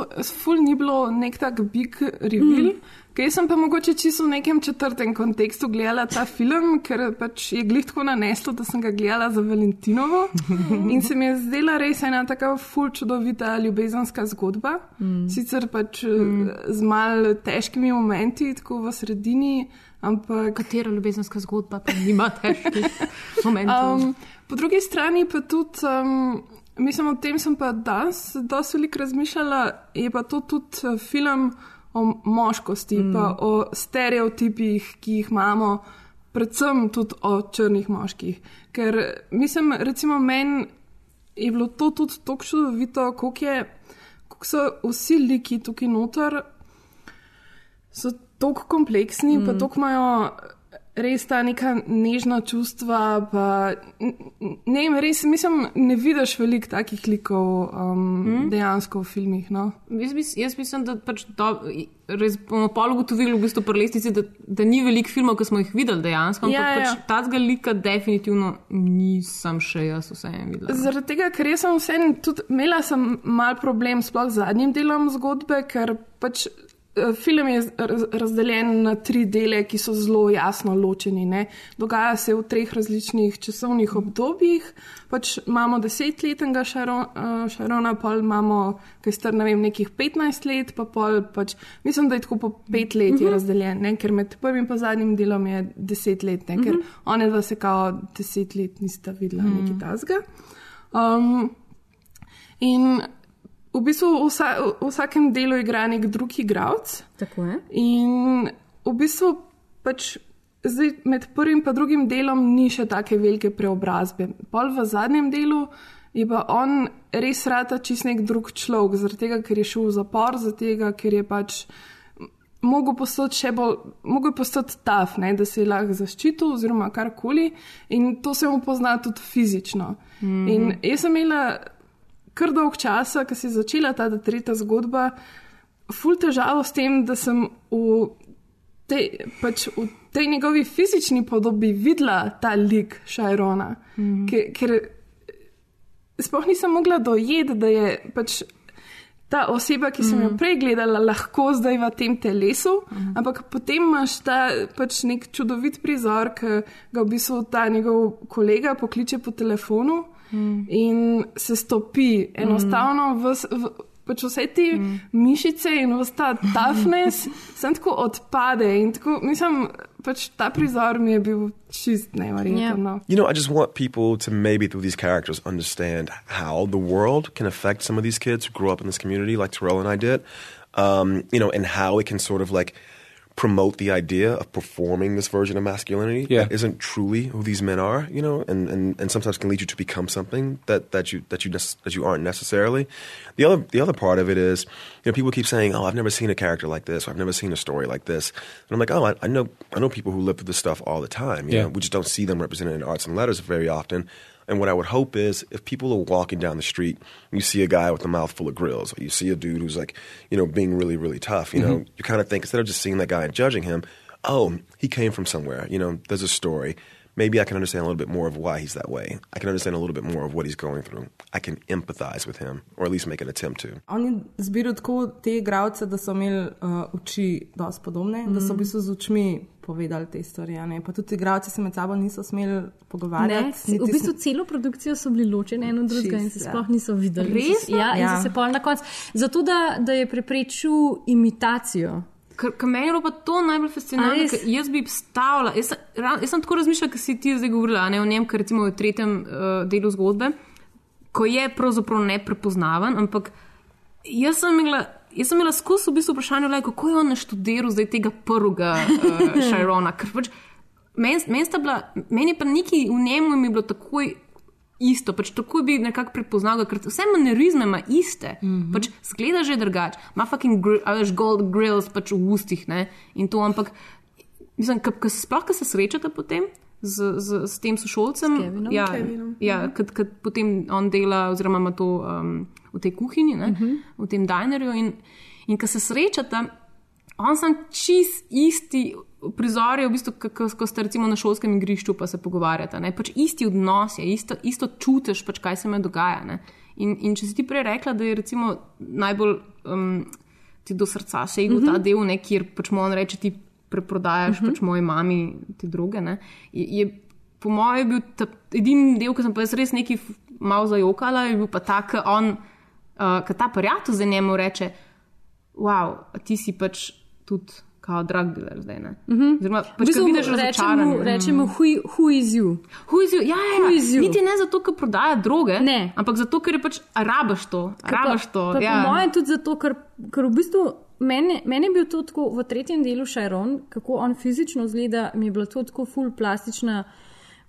ful ni bilo nek tak big reveal. Mm. Kaj sem pa mogoče čisto v nekem četrtem kontekstu gledala ta film, ker pač je glih tako naneslo, da sem ga gledala za Valentinovo. (laughs) In se mi je zdela res ena tako ful čudovita ljubezenska zgodba. Mm. Sicer pač mm. z mal težkimi momenti, tako v sredini. Ampak... Katera ljubezenska zgodba pa nima težkih (laughs) momentov? Um, po drugi strani pa tudi. Um, Mislim, o tem sem pa danes dosti veliko razmišljala, je pa to tudi uh, film o moškosti, mm. pa o stereotipih, ki jih imamo, predvsem tudi o črnih moških. Ker mislim, recimo, meni je bilo to tudi tako čudovito, kako so vsi liki tukaj noter, so tako kompleksni, mm. pa tako imajo res ta neka nežna čustva. Pa, ne, ne, res mislim, ne vidiš veliko takih likov um, mm. dejansko v filmih. No? Jaz, bis, jaz mislim, da pač to, res bomo pol ugotovili v bistvu pri lestvici, da, da ni veliko filmov, ki smo jih videli dejansko. Ja, pač ja. ta zga lika definitivno nisem še jaz vseeno videla. Zaradi tega, ker sem vseeno tudi imela sem mal problem sploh z zadnjim delom zgodbe, ker pač film je razdeljen na tri dele, ki so zelo jasno ločeni. Ne? Dogaja se v treh različnih časovnih obdobjih. Pač imamo desetletnega Šarona, eh, pol imamo, ki je star ne vem, nekih 15 let, pa pol, pač, mislim, da je tako po pet let je mhm. razdeljen, ne? ker med prvim in zadnjim delom je deset let, ne? ker mhm. one dva se kao deset let nista videla mhm. nekaj tasga. Um, in v bistvu vsa, v vsakem delu igra nek drug igralec. Tako je. In v bistvu pač. Zdaj, med prvim in drugim delom ni še tako velike preobrazbe. Pol v zadnjem delu je pa on res rata čist nek drug človek, zaradi tega, ker je šel v zapor, zaradi tega, ker je pač mogel postati še bolj, mogel postati taf, ne, da se je lahko zaščitil oziroma karkoli. In to se mu pozna tudi fizično. Mm -hmm. In jaz sem imela kar dolg časa, se je začela ta tretja zgodba, ful težavo s tem, da sem v, te, pač v tej njegovi fizični podobi videla ta lik Šajrona. Mm. Ker, ker sploh nisem mogla dojeti, da je pač. Ta oseba, ki sem jo mhm. prej gledala, lahko zdaj v tem telesu, mm. ampak potem imaš ta pač nek čudovit prizor, ki ga v bistvu ta njegov kolega pokliče po telefonu mm. in se stopi, enostavno v, v, pač vse te mm. mišice in vse ta toughness, (laughs) sem tako odpade. Tako, mislim, pač ta prizor mi je bil čist neverjeten. Yeah. No. You know, I just want people to maybe through these characters understand how the world can affect some of these kids who grew up in this community, like Terrell and I did. Um, you know, and how it can sort of like promote the idea of performing this version of masculinity Yeah. that isn't truly who these men are, you know, and, and, and sometimes can lead you to become something that, that you that you nec- that you aren't necessarily. The other the other part of it is, you know, people keep saying, "Oh, I've never seen a character like this. Or, I've never seen a story like this," and I'm like, "Oh, I, I know I know people who live through this stuff all the time. You Yeah. know, we just don't see them represented in arts and letters very often." And what I would hope is if people are walking down the street and you see a guy with a mouth full of grills, or you see a dude who's like, you know, being really, really tough, you know, Mhm. you kind of think instead of just seeing that guy and judging him, oh, he came from somewhere, you know, there's a story. Maybe I can understand a little bit more of why he's that way. I can understand a little bit more of what he's going through. I can empathize with him, or at least make an attempt to. On je zbiral tako te igralce, da so imeli uh, oči dosti podobne, mm. da so v bistvu z očmi povedali te stvari. a ne. Pa tudi igralci se med sabo niso smeli Ne, pogovarjati. v niti bistvu s- celo produkcijo so bili ločeni en od drugega in se ja. sploh niso videli. Res? Ja, in Ja. so se pol na koncu. Zato, da, da je preprečil imitacijo. Ker ker meni je bilo pa to najbolj fascinantno, jaz bi stavila. Jaz, ra- jaz sem tako razmišljala, ker si ti zdaj govorila ne, o njem, ker recimo v tretjem uh, delu zgodbe, ko je pravzaprav neprepoznaven, ampak jaz sem imela. Jaz sem imela skozi v bistvu vprašanje, like, kako je on naštudiral zdaj tega prvega (laughs) uh, Šajrona. Ker pač Meni men bila, meni pa neki v njemu mi je bilo takoj isto, pač takoj bi nekako prepoznal, ker vse manerizme ima iste, mm -hmm. pač zgleda že drugače, ima fucking gr a veš, gold grills pač v ustih ne? in to, ampak mislim, ka, ka, sploh, ko se srečata potem. Z, z, z tem sošolcem, Kevinom. ja, Kevinom. ja, kad, kad potem on dela, oziroma ima to um, v tej kuhinji, uh -huh. v tem dinerju. In, in ko se srečata, on sam čist isti prizor je, v bistvu, ko- ste recimo na šolskem igrišču, pa se pogovarjate. Ne? Pač isti odnos je, isto, isto čutiš, pač, kaj se me dogaja. Ne? In, in če si ti prej rekla, da je recimo najbolj um, ti do srca segel mm -hmm. ta del, ne, kjer pač mu on reče, ti preprodajaš mm -hmm. pač moji mami te druge. Ne, je, je po mojem bil ta edini del, ki sem pa jaz res neki malo zajokala, je bil pa ta, ki on, uh, ki ta prijatelj za njemu reče, wow, ti si pač tudi kao drug dealer zdaj. Ne? Mm -hmm. Oziroma, V pač, bistvu ko vidiš rečemo, rečemo who, who is you. Who is you? Ja, ja, ja. is you? Niti ne zato, ker prodaja droge, Ne. ampak zato, ker je pač rabaš to. Ker Rabaš to. pa ja. Po mojem tudi zato, ker, ker v bistvu meni, meni je bil to tako v tretjem delu Šajron, kako on fizično zgleda, mi je bilo to tako full plastična.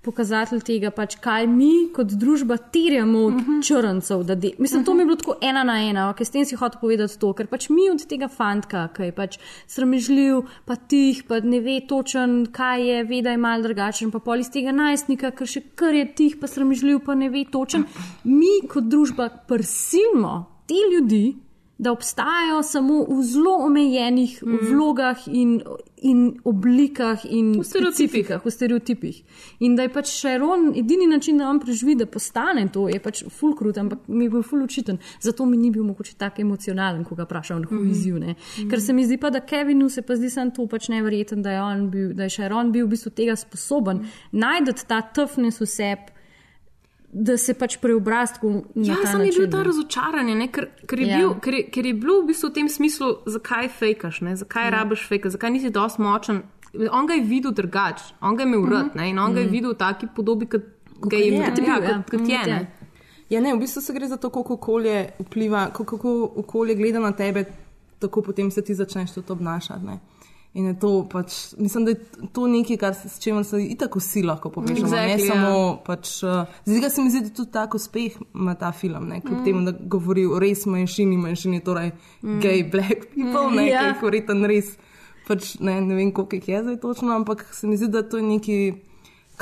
Pokazatelj tega, pač, kaj mi kot družba terjamo od uh -huh. črncev. de- Mislim, uh -huh. to mi je bilo tako ena na ena, okay, s tem si hotel povedati to, ker pač mi od tega fantka, ki je pač sramežljiv, pa tih, pa ne ve točen, kaj je, ve, da je mal drugačen, pa pol iz tega najstnika, ker še kar je tih, pa sramežljiv, pa ne ve točen. Mi kot družba prisilimo te ljudi, da obstajajo samo v zelo omejenih mm. vlogah in, in oblikah in V stereotipih. v stereotipih. In da je pač Šajron edini način, da on preživi, da postane to, je pač full krut, ampak mi je bil full učiten. Zato mi ni bil mogoče tako emocionalen, ko ga vprašam, mm -hmm. izziv. Ne? Ker se mi zdi pa, da Kevinu se pa zdi sam to pač neverjeten, da je, bil, da je Šajron bil v bistvu tega sposoben mm. najti ta toughness v sebi. Da se pač na Ja, ta sem je način. bil ta razočaranje, ne? ker, ker, je Ja. bil, ker, je, ker je bilo v bistvu v tem smislu, zakaj fejkaš, ne? zakaj ja. rabiš fejka, zakaj nisi dosti močen. On ga je videl drugače, on ga je imel rad ne? in on ga je videl v taki podobi, kot ga je, je, kot ja, ja, kot, kot je. kot je. ne. Ja, ne, v bistvu se gre za to, kako okolje vpliva, kako, kako okolje gleda na tebe, tako potem se ti začneš tudi obnašati. Ne. In je to pač, mislim, da je to nekaj, kar, s čimer se itak vsi lahko povežemo. Exactly, ne ja. samo pač. Uh, Zdaj ga se mi zdi, da tudi tak uspeh ima ta film, ne, kljub mm. temu, da govori o res manjšini, manjšini, torej mm. gay, black people, ne, Ja. (laughs) ja. ki jih verjetno res, pač ne, ne vem, koliko jih je zdaj točno, ampak se mi zdi, da to je nekaj,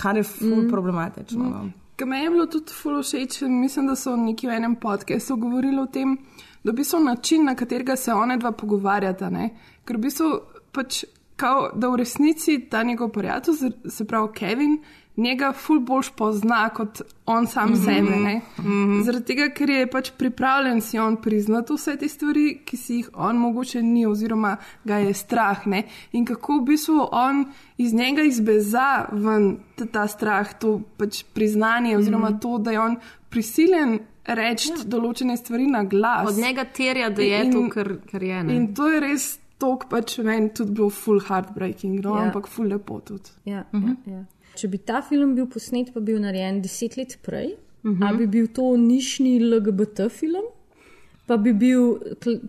kar je ful mm. problematično. No. Kar me je bilo tudi fulo všeč, mislim, da so neki v enem podkastu govorili o tem, da v bistvu način, na katerega se one dva pogovarjata. Ne? Ker v bistvu pač, kao, da v resnici ta njegov prijatelj, se pravi Kevin, njega ful boljš pozna kot on sam mm -hmm. sebe. Mm -hmm. Zaradi tega, ker je pač pripravljen si on priznati vse te stvari, ki si jih on mogoče ni, oziroma ga je strah. Ne? In kako v bistvu on iz njega izbeza ven ta, ta strah, to pač priznanje, oziroma mm -hmm. to, da je on prisiljen reči ja. določene stvari na glas. Od njega terja, da je In- to, kar, kar je. Ne? In to je res tok, pač meni tudi bilo full heartbreaking, no? Ja. ampak full lepo tudi. Ja, uh -huh. ja, ja. Če bi ta film bil posnet, pa bil narejen deset let prej, uh -huh. ali bi bil to nišni LGBT film, pa bi bil,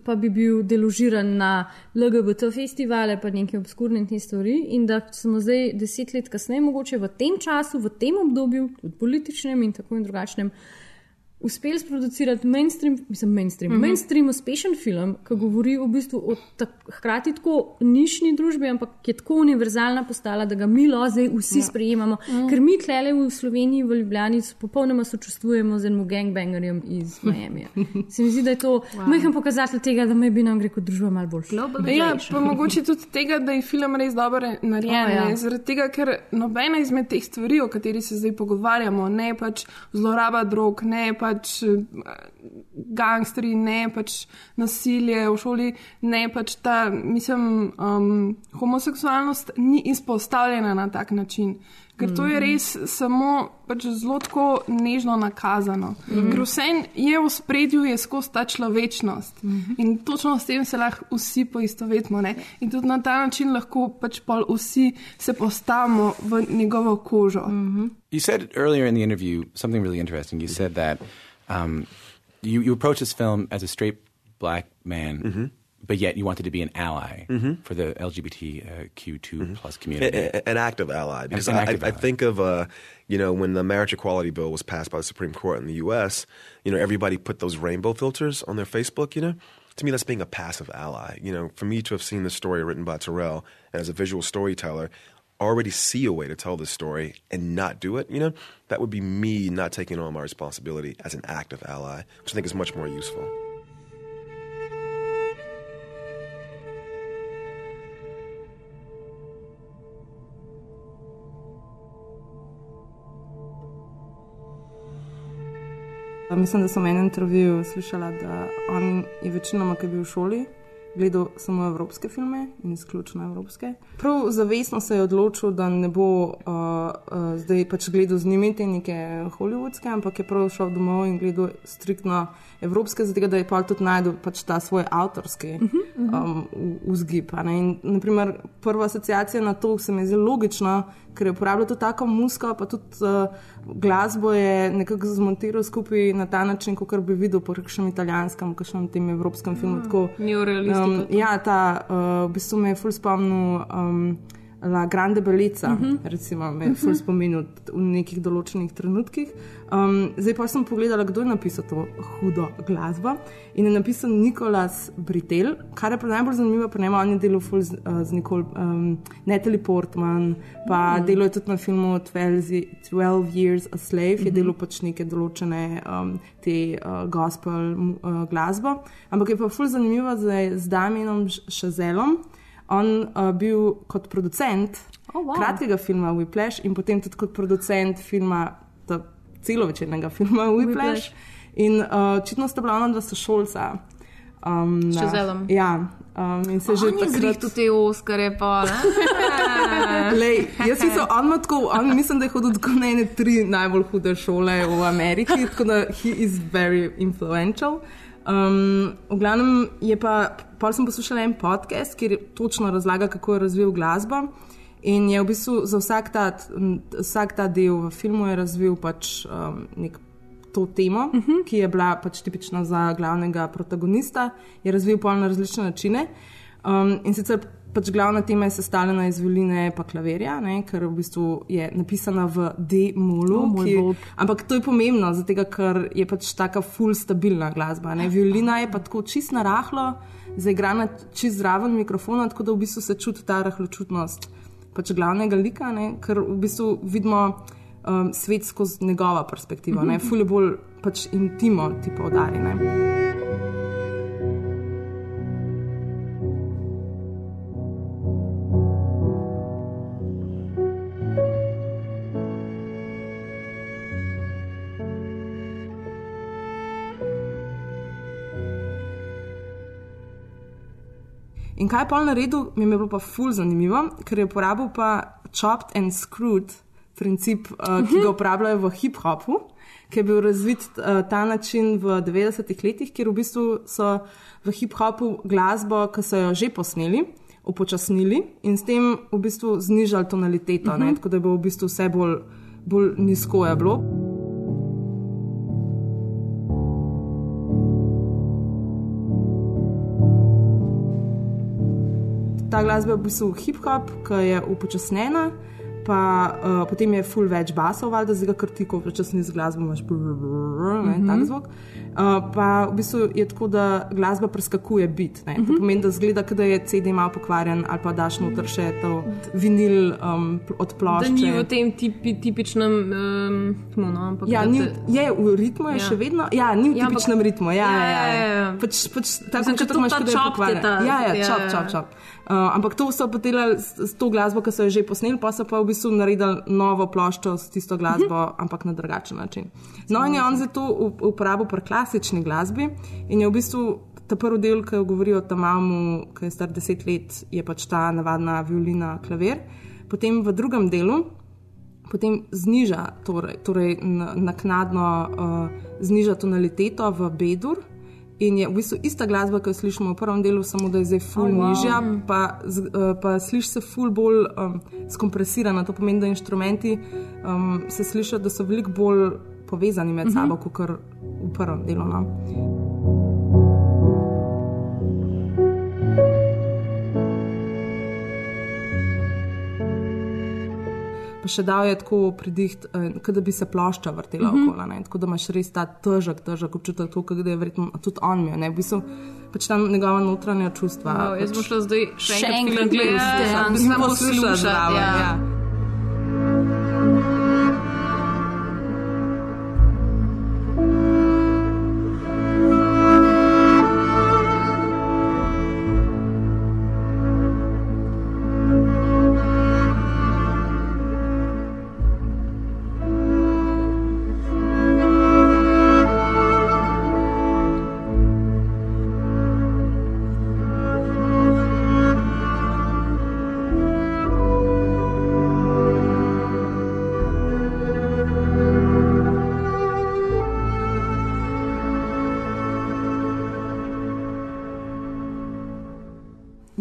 pa bi bil deložiran na LGBT festivale, pa neke obskurne te stvari. In da smo zdaj deset let kasneje, mogoče v tem času, v tem obdobju, tudi političnem in tako in drugačnem. Uspeli sproducirati mainstream, mislim, mainstream, mm Mhm. -hmm. mainstream uspešen film, ki govori v bistvu o tak, hkrati tako nišni družbi, ampak ki je tako univerzalna postala, da ga mi lo zdaj vsi Ja. ja. sprejemamo. Mhm. Mm. Ker mi tlele v Sloveniji, v Ljubljani, s- popolnoma sočustvujemo z enim gangbangerjem iz (laughs) Miami. Se mi zdi, da je to Wow. majhen pokazatelj tega, da bi nam gre kot družba malo bolj šlo. Ja, pa mogoče tudi tega, da je film res dobro narejen. O, ja. Zaradi tega, ker nobena izmed teh stvari, o katerih se zdaj pogovarjamo, ne pač zloraba drog, ne pač eh, gangsteri, ne pač nasilje v šoli, ne pač ta, mislim, um, homoseksualnost ni izpostavljena na tak način. Ker to je Mhm. res samo pač zelo tako nežno nakazano. Mhm. Ker vse je v spredju, je skozi ta človečnost. In točno s tem se lahko vsi poistovetimo. Ne? In tudi na ta način lahko pač pol vsi se postavimo v njegovo kožo. You said earlier in the interview something really interesting. You said that um, you, you approached this film as a straight black man, but yet you wanted to be an ally for the LGBTQ2 plus community. A- a- an active ally. Because an I, active I, I think of, uh, you know, when the marriage equality bill was passed by the Supreme Court in the U.S., you know, everybody put those rainbow filters on their Facebook, you know? To me, that's being a passive ally. You know, for me to have seen the story written by Terrell and as a visual storyteller, already see a way to tell this story and not do it, you know, that would be me not taking on my responsibility as an active ally, which I think is much more useful. Mislim, da sem v enem intervjuju slišala, da on je večinoma, ki je bil v šoli, gledal samo evropske filme in izključno evropske. Prav zavestno se je odločil, da ne bo uh, uh, zdaj pač gledal z njimi te neke hollywoodske, ampak je prav šel domov in gledal striktno evropske, zato da je pa tudi najdel pač ta svoj avtorski um, v- vzgib. a ne. In, naprimer, prva asociacija na to se mi je zelo logična, ker je uporabljal tudi tako muziko, pa tudi uh, glasbo je nekako zmontiral skupaj na ta način, kot bi videl po kakšnem italijanskem, kakšnem tem evropskem filmu. Tako, Neorealistika um, ja, ta uh, v bistvu me je ful spomnil. Um, La Grande Belica, uh Mhm. -huh. recimo, me je ful spominjal v nekih določenih trenutkih. Um, zdaj pa sem pogledala, kdo je napisal to hudo glasbo. In je napisal Nikolas Britel, kar je pa najbolj zanimivo, pa ne on je delal ful z, uh, z Nicole, um, Natalie Portman, pa Mhm. mm. delal je tudi na filmu 12, 12 Years a Slave, mm -hmm. je Mhm. delal pač neke določene um, te uh, gospel uh, glasbo. Ampak je pa ful zanimivo z, z Damienom Šazelom. On uh, bil kot producent Oh, wow. kratkega filma Whiplash in potem tudi kot producent filma, celovečernega filma Whiplash. Whiplash. In uh, očitno sta bila ona dva sošolca. Um, na- Chazelom. Ja, um, in se že On je zrih tudi te Oskarje, pa? (laughs) Lej, jaz mislim, (laughs) on ima tako, on mislim, da je hodil tako na ene tri najbolj hude šole v Ameriki, tako da he is very influential. Um, v glavnem je pa, pol sem poslušala en podcast, kjer točno razlaga, kako je razvil glasbo. In je v bistvu za vsak ta, vsak ta del v filmu je razvil pač um, nek to temo, uh -huh. ki je bila pač tipična za glavnega protagonista, je razvil pol na različne načine. Um, in sicer pač glavna tema je sestavljena iz violine in klavirja, ne, ker v bistvu je napisana v D-molu. O, moj ki-. Ampak to je pomembno, zato ker je pač taka full stabilna glasba. Ne. Violina je pa tako čist narahlo, zaigrana čist zraven mikrofona, tako da v bistvu se čuti ta rahločutnost pač glavnega lika, ne, ker v bistvu vidimo um, svet skozi njegova perspektiva. Mm Mhm. -hmm. Ful je bolj pač intimo ti poudari. In kaj je pol naredil, mi je bilo pa ful zanimivo, ker je uporabil pa chopped and screwed princip, uh, ki ga uporabljajo v hip-hopu, ki je bil razvit uh, ta način v 90-ih letih, kjer v bistvu so v hip-hopu glasbo, ki so jo že posneli, upočasnili in s tem v bistvu znižali tonaliteto, uh -huh. ne, tako da je bilo v bistvu vse bolj, bolj nizko je bilo. Ta glasba je v bistvu hip-hop, ki je upočasnjena. Pa uh, potem je full več basov, valjda zdaj, ker ti, ko počasni z glasbo, imaš brr, brr, ne, Mhm. tak zvok. Uh, pa v bistvu je tako, da glasba preskakuje bit. Ne. Mhm. To pomeni, da zgleda, da je CD malo pokvarjen, ali pa daš noter še to vinil um, od Da plošče. ni v tem tipi, tipičnem um, ritmu, no, ampak Ja, da ni, je v ritmu, je Ja. še vedno. Ja, ni v Ja, ampak- tipičnem ritmu. Ja, Ja, ja, ja. ja, ja. Pač, pač, tako Mislim, imaš, ta da čop pokvarjen. ta- Ja, ja, ja, čop, ja. čop, čop. Uh, ampak to so podelali s, s to glasbo, ki so jo že posneli, pa so pa v bistvu naredili novo ploščo s tisto glasbo, ampak na drugačen način. No, in je on za to up- uporabil pri klasični glasbi in je v bistvu. Ta prvi del, ki govori o Tamamu, ki je star deset let, je pač ta navadna violina, klavir. Potem v drugem delu, potem zniža, torej, torej naknadno uh, zniža tonaliteto v Bedur. In je v bistvu ista glasba, ki jo slišimo v prvem delu, samo da je zdaj ful Oh, wow. nižja, pa, z- uh, pa slišiš se ful bolj um, skompresirana. To pomeni, da inštrumenti um, se slišijo, da so veliko bolj povezani med Mhm. sabo, kot v prvem delu. No. Pa še dal je tako pridiht, eh, kot da bi se plošča vrtela Mhm. mm -hmm. okoli. ne. Tako da imaš res ta težek, težek občutek, to, kot da je verjetno tudi on imel. ne. V bistvu pač tam njegova notranja čustva. Wow, jaz pač, bom šla zdaj še Še enkrat gledati, samo poslušati poslušati. zraven, Ja. ja.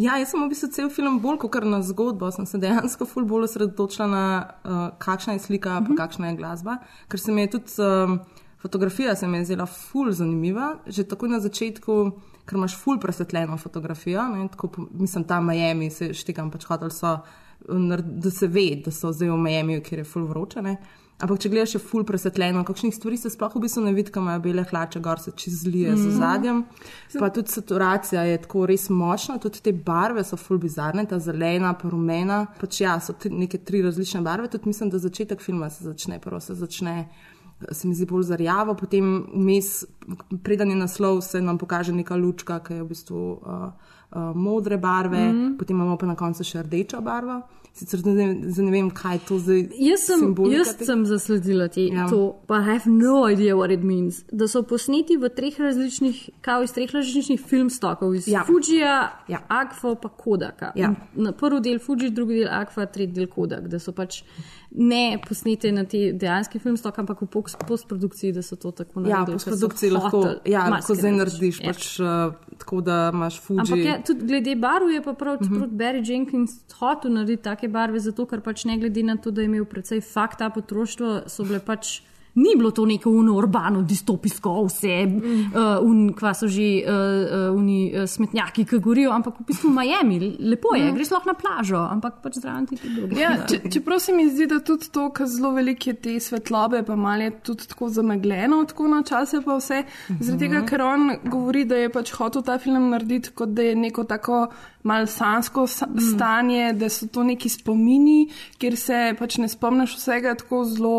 Ja, jaz sem v bistvu cel film bolj kot na zgodbo, sem se dejansko ful bolj osredotočila na uh, kakšna je slika, pa kakšna je glasba, ker se mi je tudi um, fotografija se mi je zdela ful zanimiva, že takoj na začetku, ker imaš ful presvetljeno fotografijo, ne, tako, mislim, tam Miami se štekam pač hotel so, nar- da se ve, da so zdaj v Miami, kjer je ful vroče, ne. Ampak, če gledaš, je ful presvetljeno, kakšnih stvari se sploh v bistvu ne vidi, ko imajo bele hlače, gor se čez zlije z Mhm. zadjem. Pa tudi saturacija je tako res močna, tudi te barve so ful bizarne, ta zelena, pa rumena. Pač ja, so neke tri različne barve. Tudi mislim, da začetek filma se začne, prvo se začne. Se mi zdi bolj zarjavo, potem vmes, preden je naslov, se nam pokaže neka lučka, ki je v bistvu uh, uh, modre barve, mm potem imamo pa na koncu še rdečo barvo. Sicer ne, ne vem, kaj to zdaj. Jaz sem, jaz tega. sem zasledila te, Ja. to, pa I have no idea what it means. Da so posneti v treh različnih, kao iz treh različnih filmstokov, iz Ja. ja. Fujija, Ja. Agfa pa Kodaka. Ja. Na prvi del Fuji, drugi del Agfa, tretji del Kodak, da so pač ne posnete na te dejanske filmstoke, ampak v post- postprodukciji, da so to tako naredili. Ja, v so produkciji lahko, ja, marsikaj zdaj narediš, Ja. pač, uh, tako da imaš Fuji. Ampak je, tudi glede barv je pa prav, čeprav uh -huh. Barry Jenkins hotel narediti take barve, zato ker pač ne glede na to, da je imel precej fakta potroštvo, so bile pač. Ni bilo to neko uno urbano, distopijsko, vse, mm. uh, un, kva so že uh, uh, uni, uh, smetnjaki, ki gorijo, ampak v bistvu Miami, lepo je, Mm. mm. greš lahko na plažo, ampak pač zraven ti tudi. Ja, če, čeprav se mi zdi, da tudi to, kar zelo velike te svetlobe, pa malo je tudi tako zamegljeno, tako na čase pa vse. Zaradi tega, ker on govori, da je pač hotel ta film narediti, kot da je neko tako mal sansko sa stanje, da so to neki spomini, kjer se pač ne spomniš vsega tako zelo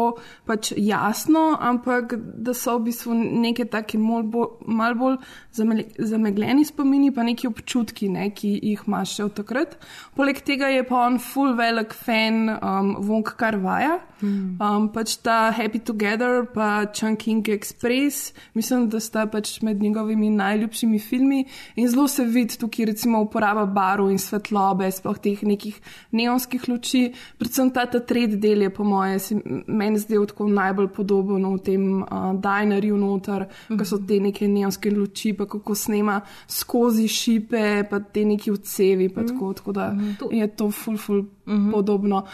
pač jasno, ampak da so v bistvu neke take mal bolj, mal bolj zamegljeni spomini, pa neki občutki, ne, ki jih imaš še od takrat. Poleg tega je pa on full velik fan um, Wong Kar-vaja, um, pač ta Happy Together, pa Chunking Express, mislim, da sta pač med njegovimi najljubšimi filmi in zelo se vidi tukaj recimo uporaba barv in svetlobe, sploh teh nekih neonskih luči, predvsem ta, ta tretji del je po moje, se meni zdel tako najbolj podoben v tem uh, dinerju noter, mm -hmm. ko so te neke neonske luči, pa kako snema skozi šipe, pa te neki vcevi, pa mm -hmm. tako, tako da mm -hmm. je to ful, ful mm -hmm. podobno.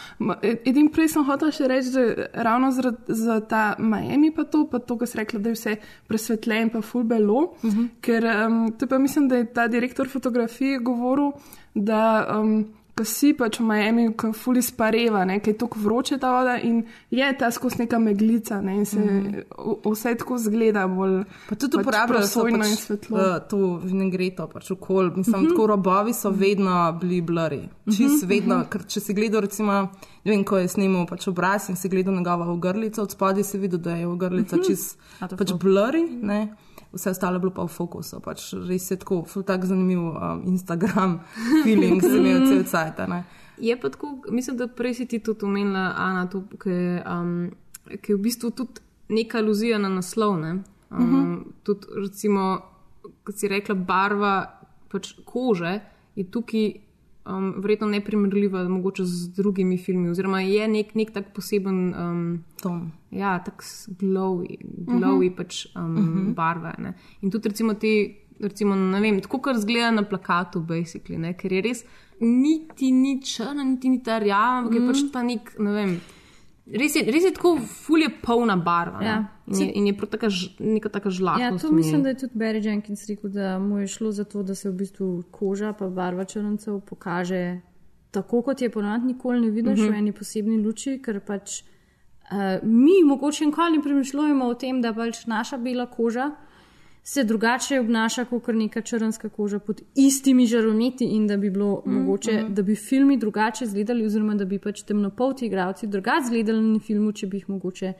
E- Edin prej sem hotel še reči, da ravno zaradi za ta Miami pa to, pa to, kar si rekla, da je vse presvetljen, pa ful belo, mm -hmm. ker um, to pa mislim, da je ta direktor fotografije govoril, da um, ko si pač v Miami, ko fuli spareva, ne, ker je tako vroče ta voda in je ta skozi neka meglica ne, in se mm Mhm. -hmm. vse tako zgleda bolj. Pa tudi pač uporabljajo prosojno in pač svetlo. v to vinegreto, pač okol. Mislim, Mhm. tako robovi so vedno bili blurry. Čist Mhm, vedno, mhm. ker če si gledal, recimo, ne vem, ko je snimal pač obraz in si gledal njegovo ogrlico, od spodaj si videl, da je ogrlica Mhm. čist pač blurry, ne. Vse ostalo je bilo pa v fokusu, pač res je tako, ful tak zanimiv um, Instagram (laughs) feeling, se mi je cel cajt, ne. Je pa tako, mislim, da prej si ti tudi omenila, Ana, to, ki um, ki je v bistvu tudi neka aluzija na naslov. Ne? Um, Mhm. uh -huh. Tudi, recimo, kot si rekla, barva pač kože je tukaj um, verjetno neprimerljiva mogoče z drugimi filmi, oziroma je nek, nek tak poseben um, ton. Ja, tak glowy, glowy Mhm. pač um, Mhm. uh -huh. barve. Ne? In tudi recimo te, recimo, ne vem, tako kar zgleda na plakatu, basically, ne? ker je res niti ni črna, niti ni ta rjava, ampak mm. je Mhm. pač ta nek, ne vem. Res je, res je tako, fulje polna barva. ne. Ja. In je, in je prav taka, ž- neka taka žlahtnost. Ja, to mislim, da je tudi Barry Jenkins rekel, da mu je šlo za to, da se v bistvu koža pa barva črncev pokaže tako, kot je ponovadi nikoli ne vidiš Mhm. v eni posebni luči, ker pač uh, mi mogoče nikoli ne premišljujemo o tem, da pač naša bela koža se drugače obnaša kot neka črnska koža pod istimi žarometi in da bi bilo mm, mogoče, mhm. da bi filmi drugače izgledali oziroma da bi pač temnopolti igravci drugače izgledali na filmu, če bi jih mogoče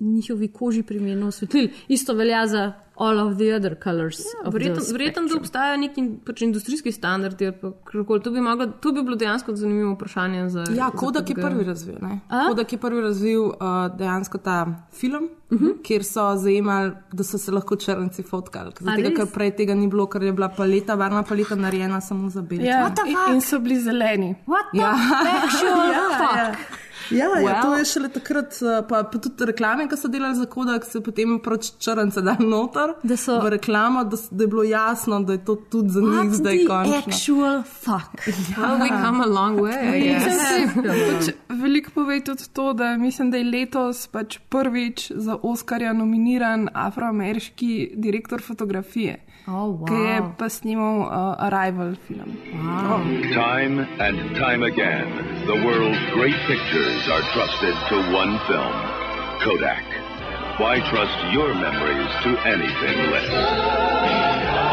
njihovi koži primerno osvetlili. Isto velja za all of the other colors. Ja, Verjetno, da obstajajo neki pač industrijski standardi. karkoli. To bi, moglo, to bi bilo dejansko zanimivo vprašanje. Za, Ja, Kodak je prvi razvil. ne. Kodak je prvi razvil uh, dejansko ta film, uh Mhm. -huh. kjer so zajemali, da so se lahko črnci fotkali. Zato, ker prej tega ni bilo, ker je bila paleta, varna paleta narejena samo za bele. Ja, in, in so bili zeleni. Ja. actual (laughs) ja, fuck? ja. Ja, well. ja, to je šele takrat, uh, pa, pa tudi reklame, ki so delali za Kodak, se potem proč črnce da noter so... v reklamo, da, da je bilo jasno, da je to tudi za njih zdaj končno. actual fuck. (laughs) Well, we come a long way. I guess. Pač Veliko pove tudi to, da mislim, da je letos pač prvič za Oscarja nominiran afroameriški direktor fotografije, oh, wow. ki je pa snimal uh, Arrival film. Wow. Time and time again, the world's great pictures are trusted to one film Kodak. Why trust your memories to anything less?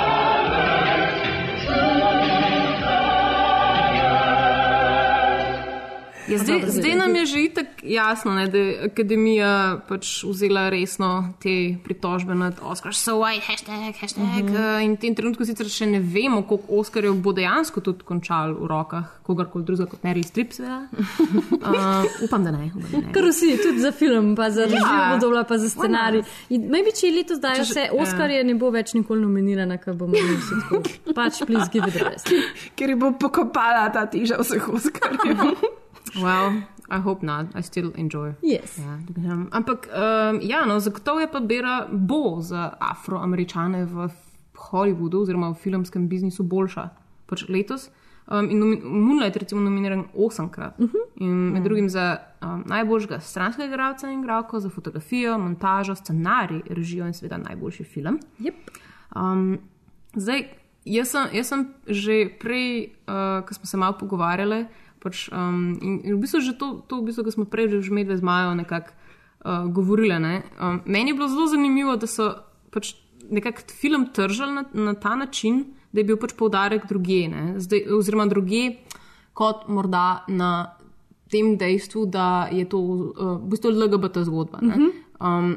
Ja, zdaj, Dobro, zdaj nam je že itak jasno, ne, da je akademija pač vzela resno te pritožbe nad Oscar. So white, hashtag, hashtag. Uh Mhm. -huh. In v tem trenutku sicer še ne vemo, koliko Oscarjev bo dejansko tudi končal v rokah kogarkoli drugega kot Meryl Streep. seveda. Uh, (laughs) upam, da ne. Upam, da ne. Kar vsi, tudi za film, pa za režijo, Ja. podobno pa za scenarij. Maybe če letos dajo vse, Oscarje ne bo več nikoli nominirana, ker bomo vsi tako. (laughs) Pač, a rest. Ker bo pokopala ta teža vseh Oscarjev. Well, I hope not. I still enjoy. Yes. Ja, um, ampak, um, ja, no, zagotovo je pa bera bo za afroameričane v Hollywoodu oziroma v filmskem biznisu boljša. Pač letos. Um, in Moonlight je recimo nominiran osemkrat. Uh -huh. In med drugim za um, najboljšega stranskega igralca in igralko, za fotografijo, montažo, scenarij, režijo in seveda najboljši film. Yep. Um, zdaj, jaz sem, jaz sem že prej, uh, ko smo se malo pogovarjali, pač, um, in, in v bistvu že to, to v bistvu, ko smo prej že v medve z Majo nekako uh, govorili. Ne? Um, meni je bilo zelo zanimivo, da so pač nekako film tržili na, na ta način, da je bil pač poudarek druge, ne? Zdaj, oziroma druge kot morda na tem dejstvu, da je to uh, v bistvu LGBT zgodba. ne. Mhm. Um,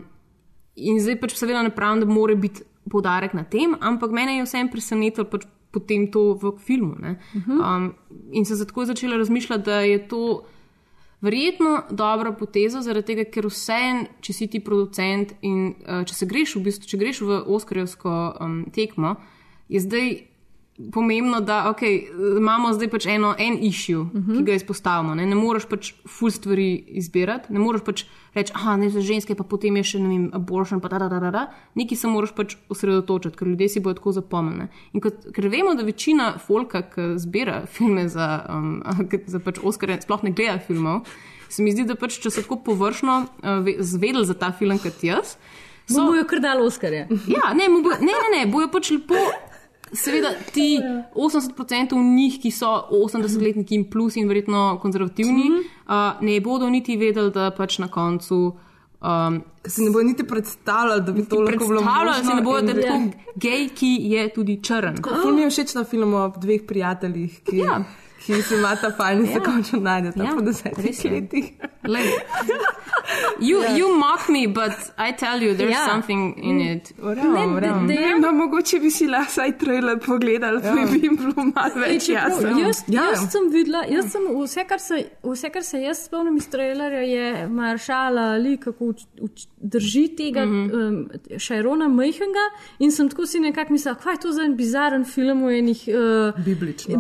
In zdaj pač seveda ne pravim, da mora biti poudarek na tem, ampak mene je vseeno presenetilo pač potem to v filmu. Mhm. um, in sem zato začela razmišljati, da je to verjetno dobra poteza, zaradi tega, ker vseeno, če si ti producent in uh, če se greš v bistvu, če greš v Oskarjevsko um, tekmo, je zdaj. Pomembno da okay, imamo zdaj pač eno, en issue, uh -huh. ki ga izpostavimo. Ne, ne moreš pač full stvari izbirati, ne moreš pač reči, ah, ne za ženske, pa potem je še ne vem, abortion, pa da, da, da, da. Nekaj se moraš pač osredotočiti, ker ljudje si bodo tako zapomnili. In kot, ker vemo, da večina folka, ki zbira (laughs) filme za, um, (laughs) za pač Oscar, sploh ne gleda filmov, se mi zdi, da pač, če so tako površno uh, ve- zvedeli za ta film kot jaz. So... Bojo kar dali Oskarje. Ja, ne, mu bo, ne, ne, ne, bojo pač lepo seveda ti 80% njih, ki so 80-letniki in plus in verjetno konzervativni, uh, ne bodo niti vedeli, da pač na koncu. Um, Se ne bojo niti predstavljali, da bi to lahko bilo Predstavljali si ne bojo, da je to gej, ki je tudi črn. Ful mi je všeč na filmu o dveh prijateljih, ki, ja. Ki se imata fajn in se končno najdeta Ja, po desetih res je. letih. Lej. You, you mock me, but I tell you, there's Ja. something in it. Ne, ne vem, no, mogoče bi si lahko trailer pogledali, pa Ja. bi jim bilo malo več jasno. Jaz, jaz sem videla, jaz sem vse, kar se, vse, kar se jaz spomnim iz trailerja, je maršala ali kako uč, uč, drži tega mm -hmm. um, Šajrona Majhenga in sem tako si nekako mislila, kaj je to za en bizaren film v enih uh,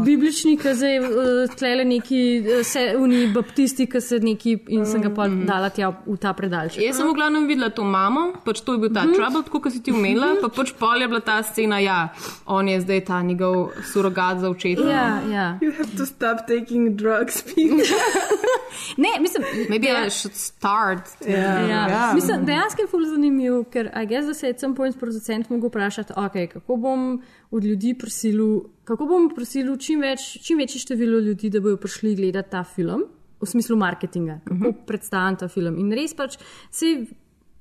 bibličnih, ki zdaj uh, tlele neki, uh, se oni baptisti, ki se neki in sem ga pa dala tja v ta predalček. Jaz sem v glavnem videla to mamo, pač to je bil ta mm -hmm. trouble, tako kot si ti umela, pa pač pol je bila ta scena, ja, on je zdaj ta njegov surogat za očeta. Ja, ja. You have to stop taking drugs, people. (laughs) Ne, mislim, Maybe I should start. Ja. Ja. Ja. Mislim, dejansko je ful zanimiv, ker I guess, da se je some point producent mogel vprašati, okay, kako bom od ljudi prosil, kako bom prosil čim, več, čim večje število ljudi, da bodo prišli gledati ta film, v smislu marketinga, kako uh -huh. predstavljam ta film. In res pač se,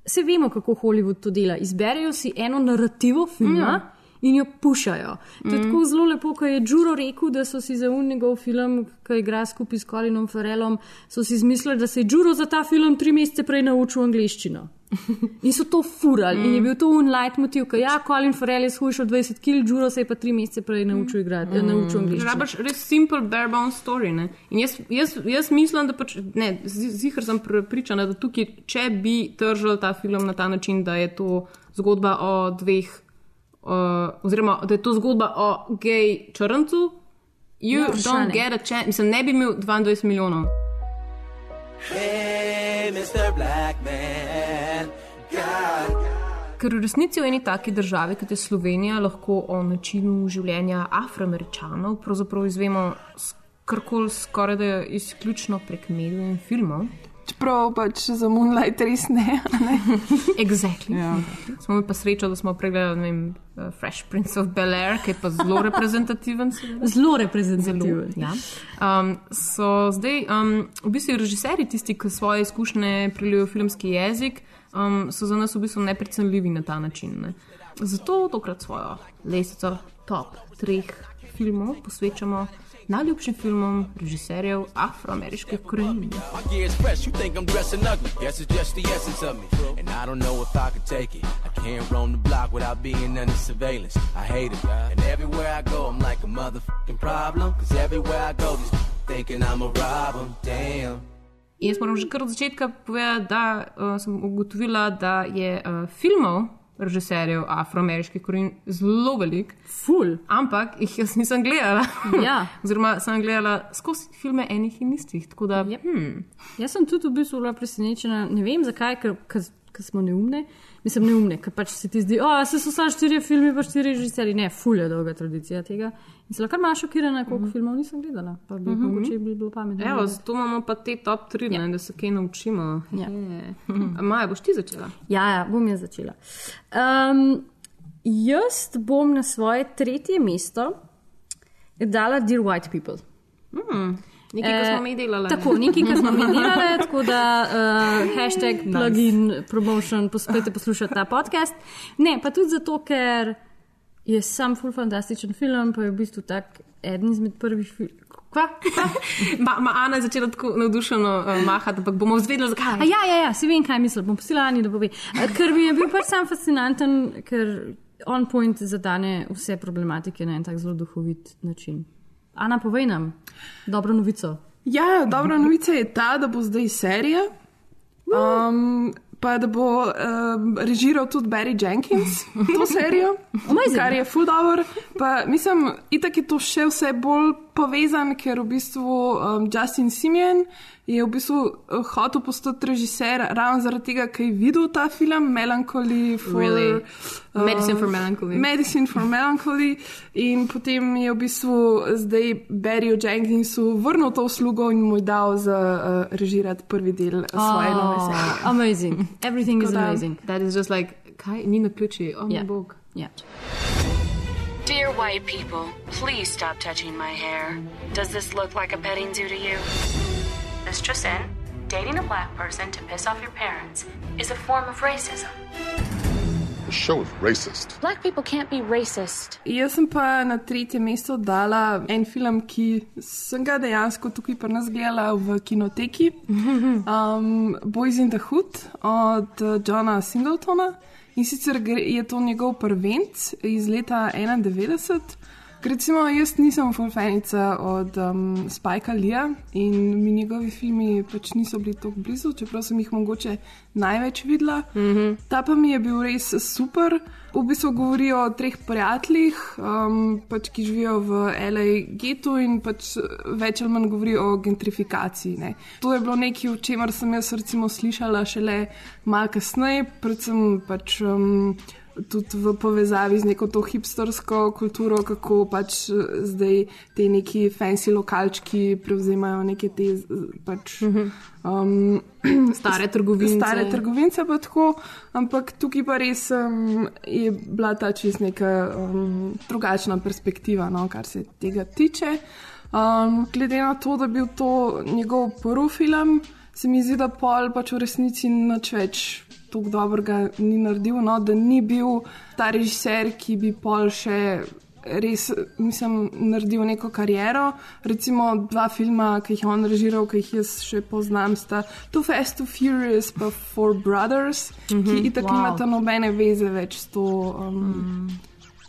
se vemo, kako Hollywood to dela. Izberejo si eno narativo filma. Ja. In jo pušajo. To je mm. tako zelo lepo, ko je Džuro rekel, da so si za un njegov film, ki igra skupaj s Colinom Farelom, so si izmislili, da se je Džuro za ta film tri mesece prej naučil angliščino. (laughs) In so to furali. Mm. In je bil to un leitmotiv, ki ja, Colin Farel je shujšal 20 kg, Džuro se je pa tri mesece prej naučil igrati, mm. naučil angliščino. Rabaš res simple, bare bones story. Ne? In jaz, jaz, jaz mislim, da pač, ne, zihar sem prepričana, da tukaj, če bi tržil ta film na ta način, da je to zgodba o dveh, uh, oziroma da je to zgodba o gej črncu, you no, don't get a chance, mislim, ne bi imel 22 milijonov. Hey, Man. Ker v resnici v eni taki državi, kot je Slovenija, lahko o načinu življenja afroameričanov pravzaprav izvemo karkoli skoraj da izključno prek medijev in filmov. Čeprav pač za Moonlight res ne. ne? (laughs) Exactly. Ja. Smo pa srečo, da smo pregledali ne vem, uh, Fresh Prince of Bel Air, ki je pa zelo (laughs) reprezentativen. Zelo reprezentativen. Zelo, ja. um, so zdaj um, v bistvu režiserji tisti, ki svoje izkušnje prelijo v filmski jezik, um, so za nas v bistvu neprecenljivi na ta način. Ne. Zato tokrat svojo lestvico top treh filmov posvečamo najljubšim filmom režiserjev afroameriških korenin. My gear's fresh, you think I'm dressing ugly. Guess it's just the essence of me. And I don't know if I could take it. I can't roam the block without being under surveillance. I hate it. And everywhere I go, I'm like a motherfucking problem. Cause everywhere I go, these thinking I'm a robber. Damn. Jaz moram že kar od začetka povedati, da uh, sem ugotovila, da je uh, filmov režiserjev afroameriških korenin zelo velik. Ful. Ampak jih jaz nisem gledala. Ja. (laughs) Oziroma, sem gledala skozi filme enih in istih. Da, Yep. hmm, Jaz sem tudi v bistvu bila presenečena, ne vem zakaj, ker, ker, ker smo neumne. Mislim, neumne, ker pač se ti zdi, da se so samo štiri filme, pa štiri režiserji. Ne, ful je dolga tradicija tega. In sem kar malo šokirana, koliko mm -hmm. filmov nisem gledala. Pa bi mm -hmm. mogoče bi bilo pametno. evo, zato imamo pa te top 3, ja. da se kaj naučimo. Ja. Je. A Maja, boš ti začela? Ja, ja, bom jaz začela. Um, jaz bom na svoje tretje mesto dala Dear White People. Hmm. Nekaj, kar smo mi delali. Tako, nekaj, kar smo mi (laughs) delali, tako da uh, hashtag plugin promotion, pospete poslušati ta podcast. Ne, pa tudi zato, ker je sam full fantastičen film, pa je v bistvu tak eden izmed prvih filmov. Kva? Kva? Ma, ma Ana je začela tako navdušeno uh, mahati, ampak bomo zvedeli, zakaj. A ja, ja, ja, si vem, kaj mislim, bom posila Ani, da pove. Eh, Ker mi je bil pač sam fascinanten, ker on point zadane vse problematike na en tak zelo duhovit način. Ana, povej nam dobro novico. Ja, dobra novica je ta, da bo zdaj serija. Um, pa da bo um, režiral tudi Barry Jenkins to (laughs) serijo, kar je full dobro. Pa mislim, itak je to še vse bolj povezan, ker v bistvu um, Justin Simeon je v bistvu uh, hotel postati režiser ravno zaradi tega, ker je videl ta film Melancholy for Really? Medicine for Melancholy. Medicine for Melancholy in potem je v bistvu zdaj Barryju Jenkinsu vrnil to uslugo in mu je dal za uh, režirati prvi del uh, svoje oh. nove serije. Amazing. Everything is Tako da- amazing. That is just like, kaj ni na ključi, oh, Ja. moj bog. Ja. Dear white people, please stop touching my hair. Does this look like a petting zoo to you? Mistress in, dating a black person to piss off your parents is a form of racism. The show is racist. Black people can't be racist. Jaz sem pa na tretje mesto dala en film, ki sem ga dejansko tukaj pri nas gledala v kinoteki. (laughs) Um, Boys in the Hood od uh, Johna Singletona. In sicer je to njegov prvenc iz leta 91. Recimo, jaz nisem fulfenica od um, Spajka Lija in mi njegovi filmi pač niso bili tako blizu, čeprav sem jih mogoče največ videla. Mm -hmm. Ta pa mi je bil res super. V bistvu govori o treh prijateljih, um, pač, ki živijo v L.A. getu in pač več ali manj govori o gentrifikaciji. Ne. To je bilo nekaj, o čemer sem jaz recimo slišala šele malo kasneje, predvsem pač. Um, tudi v povezavi z neko to hipstersko kulturo, kako pač eh, zdaj te neki fancy lokalčki prevzemajo neke te pač. Um, (clears throat) Stare trgovince. Stare trgovince pa tako, ampak tukaj pa res um, je bila ta čist neka um, drugačna perspektiva, no, kar se tega tiče. Um, glede na to, da je bil to njegov prvi film, se mi zdi, da pol pač v resnici nič več tako dobrega ni naredil, no, da ni bil ta režiser, ki bi pol še res, mislim, naredil neko kariero. Recimo dva filma, ki jih je on režiral, ki jih jaz še poznam, sta Too Fast, Too Furious, pa Four Brothers, mm -hmm. ki Mhm, itak wow. nimata nobene veze več s to. Um,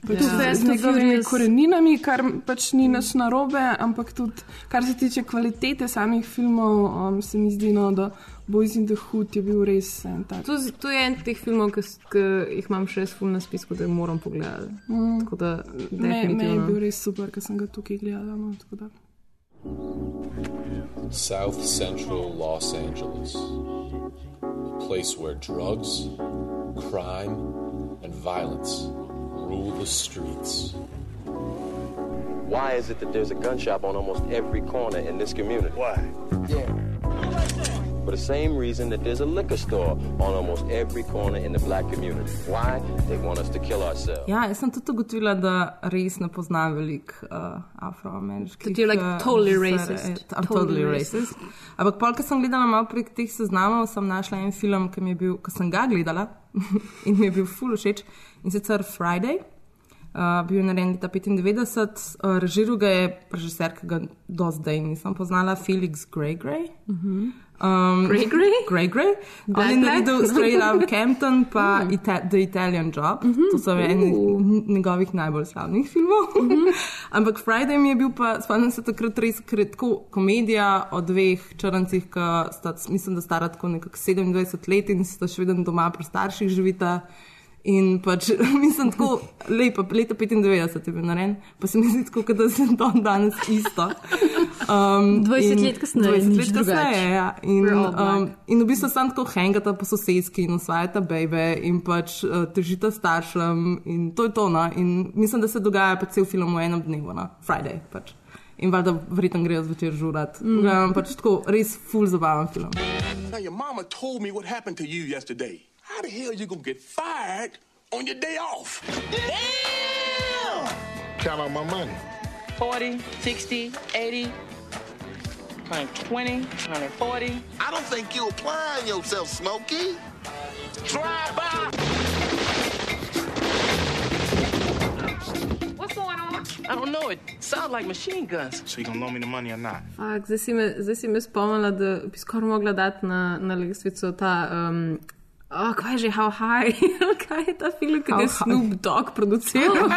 Pač Too z- Furious. koreninami, kar pač ni nič narobe, ampak tudi kar se tiče kvalitete samih filmov, um, se mi zdi, no, da Boys in the Hood je bil res en tak. To, to je en teh filmov, ki ki jih imam še ful na spisku, da jih moram pogledati. Mm. Tako da, Me, me je bil res super, ker sem ga tukaj gledala. No, tako da. South Central Los Angeles. A place where drugs, crime, and violence rule the streets. Why is it that there's a gun shop on almost every corner in this community? Why? Yeah. For the same reason that there's a liquor store on almost every corner in the black community. Why? They want us to kill ourselves. Ja, jaz sem tudi ugotovila, da res ne poznam veliko uh, afroameriških. That you're, like, uh, totally režiserjev. racist. I'm Totally totally racist. racist. Ampak pol, ko sem gledala malo prek teh seznamov, sem našla en film, ki mi je bil, ko sem ga gledala (laughs) in mi je bil ful všeč in sicer Friday. Uh, bil je narejen leta 95, uh, režiral ga je režiser, ki ga do zdaj nisem poznala, Felix Grey Grey. Um, Grey Grey? Grey Grey. On Black je Black? naredil Straight Out of Campton, pa (laughs) Ita The Italian Job. To so eni njegovih najbolj slavnih filmov. (laughs) Ampak Friday mi je bil pa, spomnim se takrat res kratko komedija o dveh črncih, ki sta, mislim, da stara tako nekako 27 let in sta še vedno doma pri starših živita. In pač, (laughs) mislim, tako lepo, leta 95 je bil narejen, pa se mi zdi tako, kot da se to danes isto. Um, 20 in- let kasneje, 20 nič let kasneje, ja. In, um, in v bistvu sem tako hangata po sosedski in usvajata bebe in pač uh, težita staršem in to je to. No? In mislim, da se dogaja pač cel film v enem dnevu, no? Friday. Pač. In valjda verjetno grejo zvečer žurat. Mm. Mm. Pač tako res full zabaven film. Now, your mama told me what happened to you yesterday. How the hell you gonna get fired on your day off? Count on my money. 40, 60, 80, 120, 140. I don't think you're applying yourself, Smokey. Drive by. What's going on? I don't know. It sounds like machine guns. So you gonna loan me the money or not? Fak, zdaj, si me, zdaj si me spomnila, da bi skoraj mogla dati na, na lestvico ta. Um, oh, kaj je že, how high? (laughs) kaj je ta film, ki je. Snoop Dogg produciral? (laughs)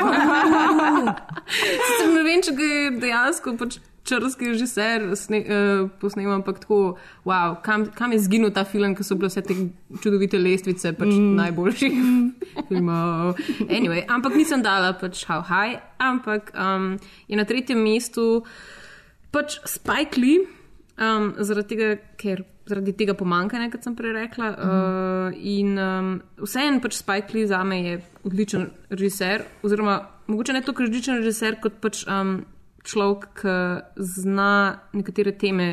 Sicer ne vem, če ga je dejansko pač črnski režiser sne, uh, posnemal, ampak tako, wow, kam, kam je zginil ta film, ki so bile vse te čudovite lestvice, pač mm. najboljših (laughs) filmov. Anyway, ampak nisem dala pač how high, ampak um, je na tretjem mestu pač Spike Lee, um, zaradi tega, ker. Zaradi tega pomankanja, kot sem prej rekla. Mm. Uh, in um, vseeno pač Spike Lee za me je odličen režiser, oziroma mogoče ne toliko odličen režiser, kot pač um, človek, ki zna nekatere teme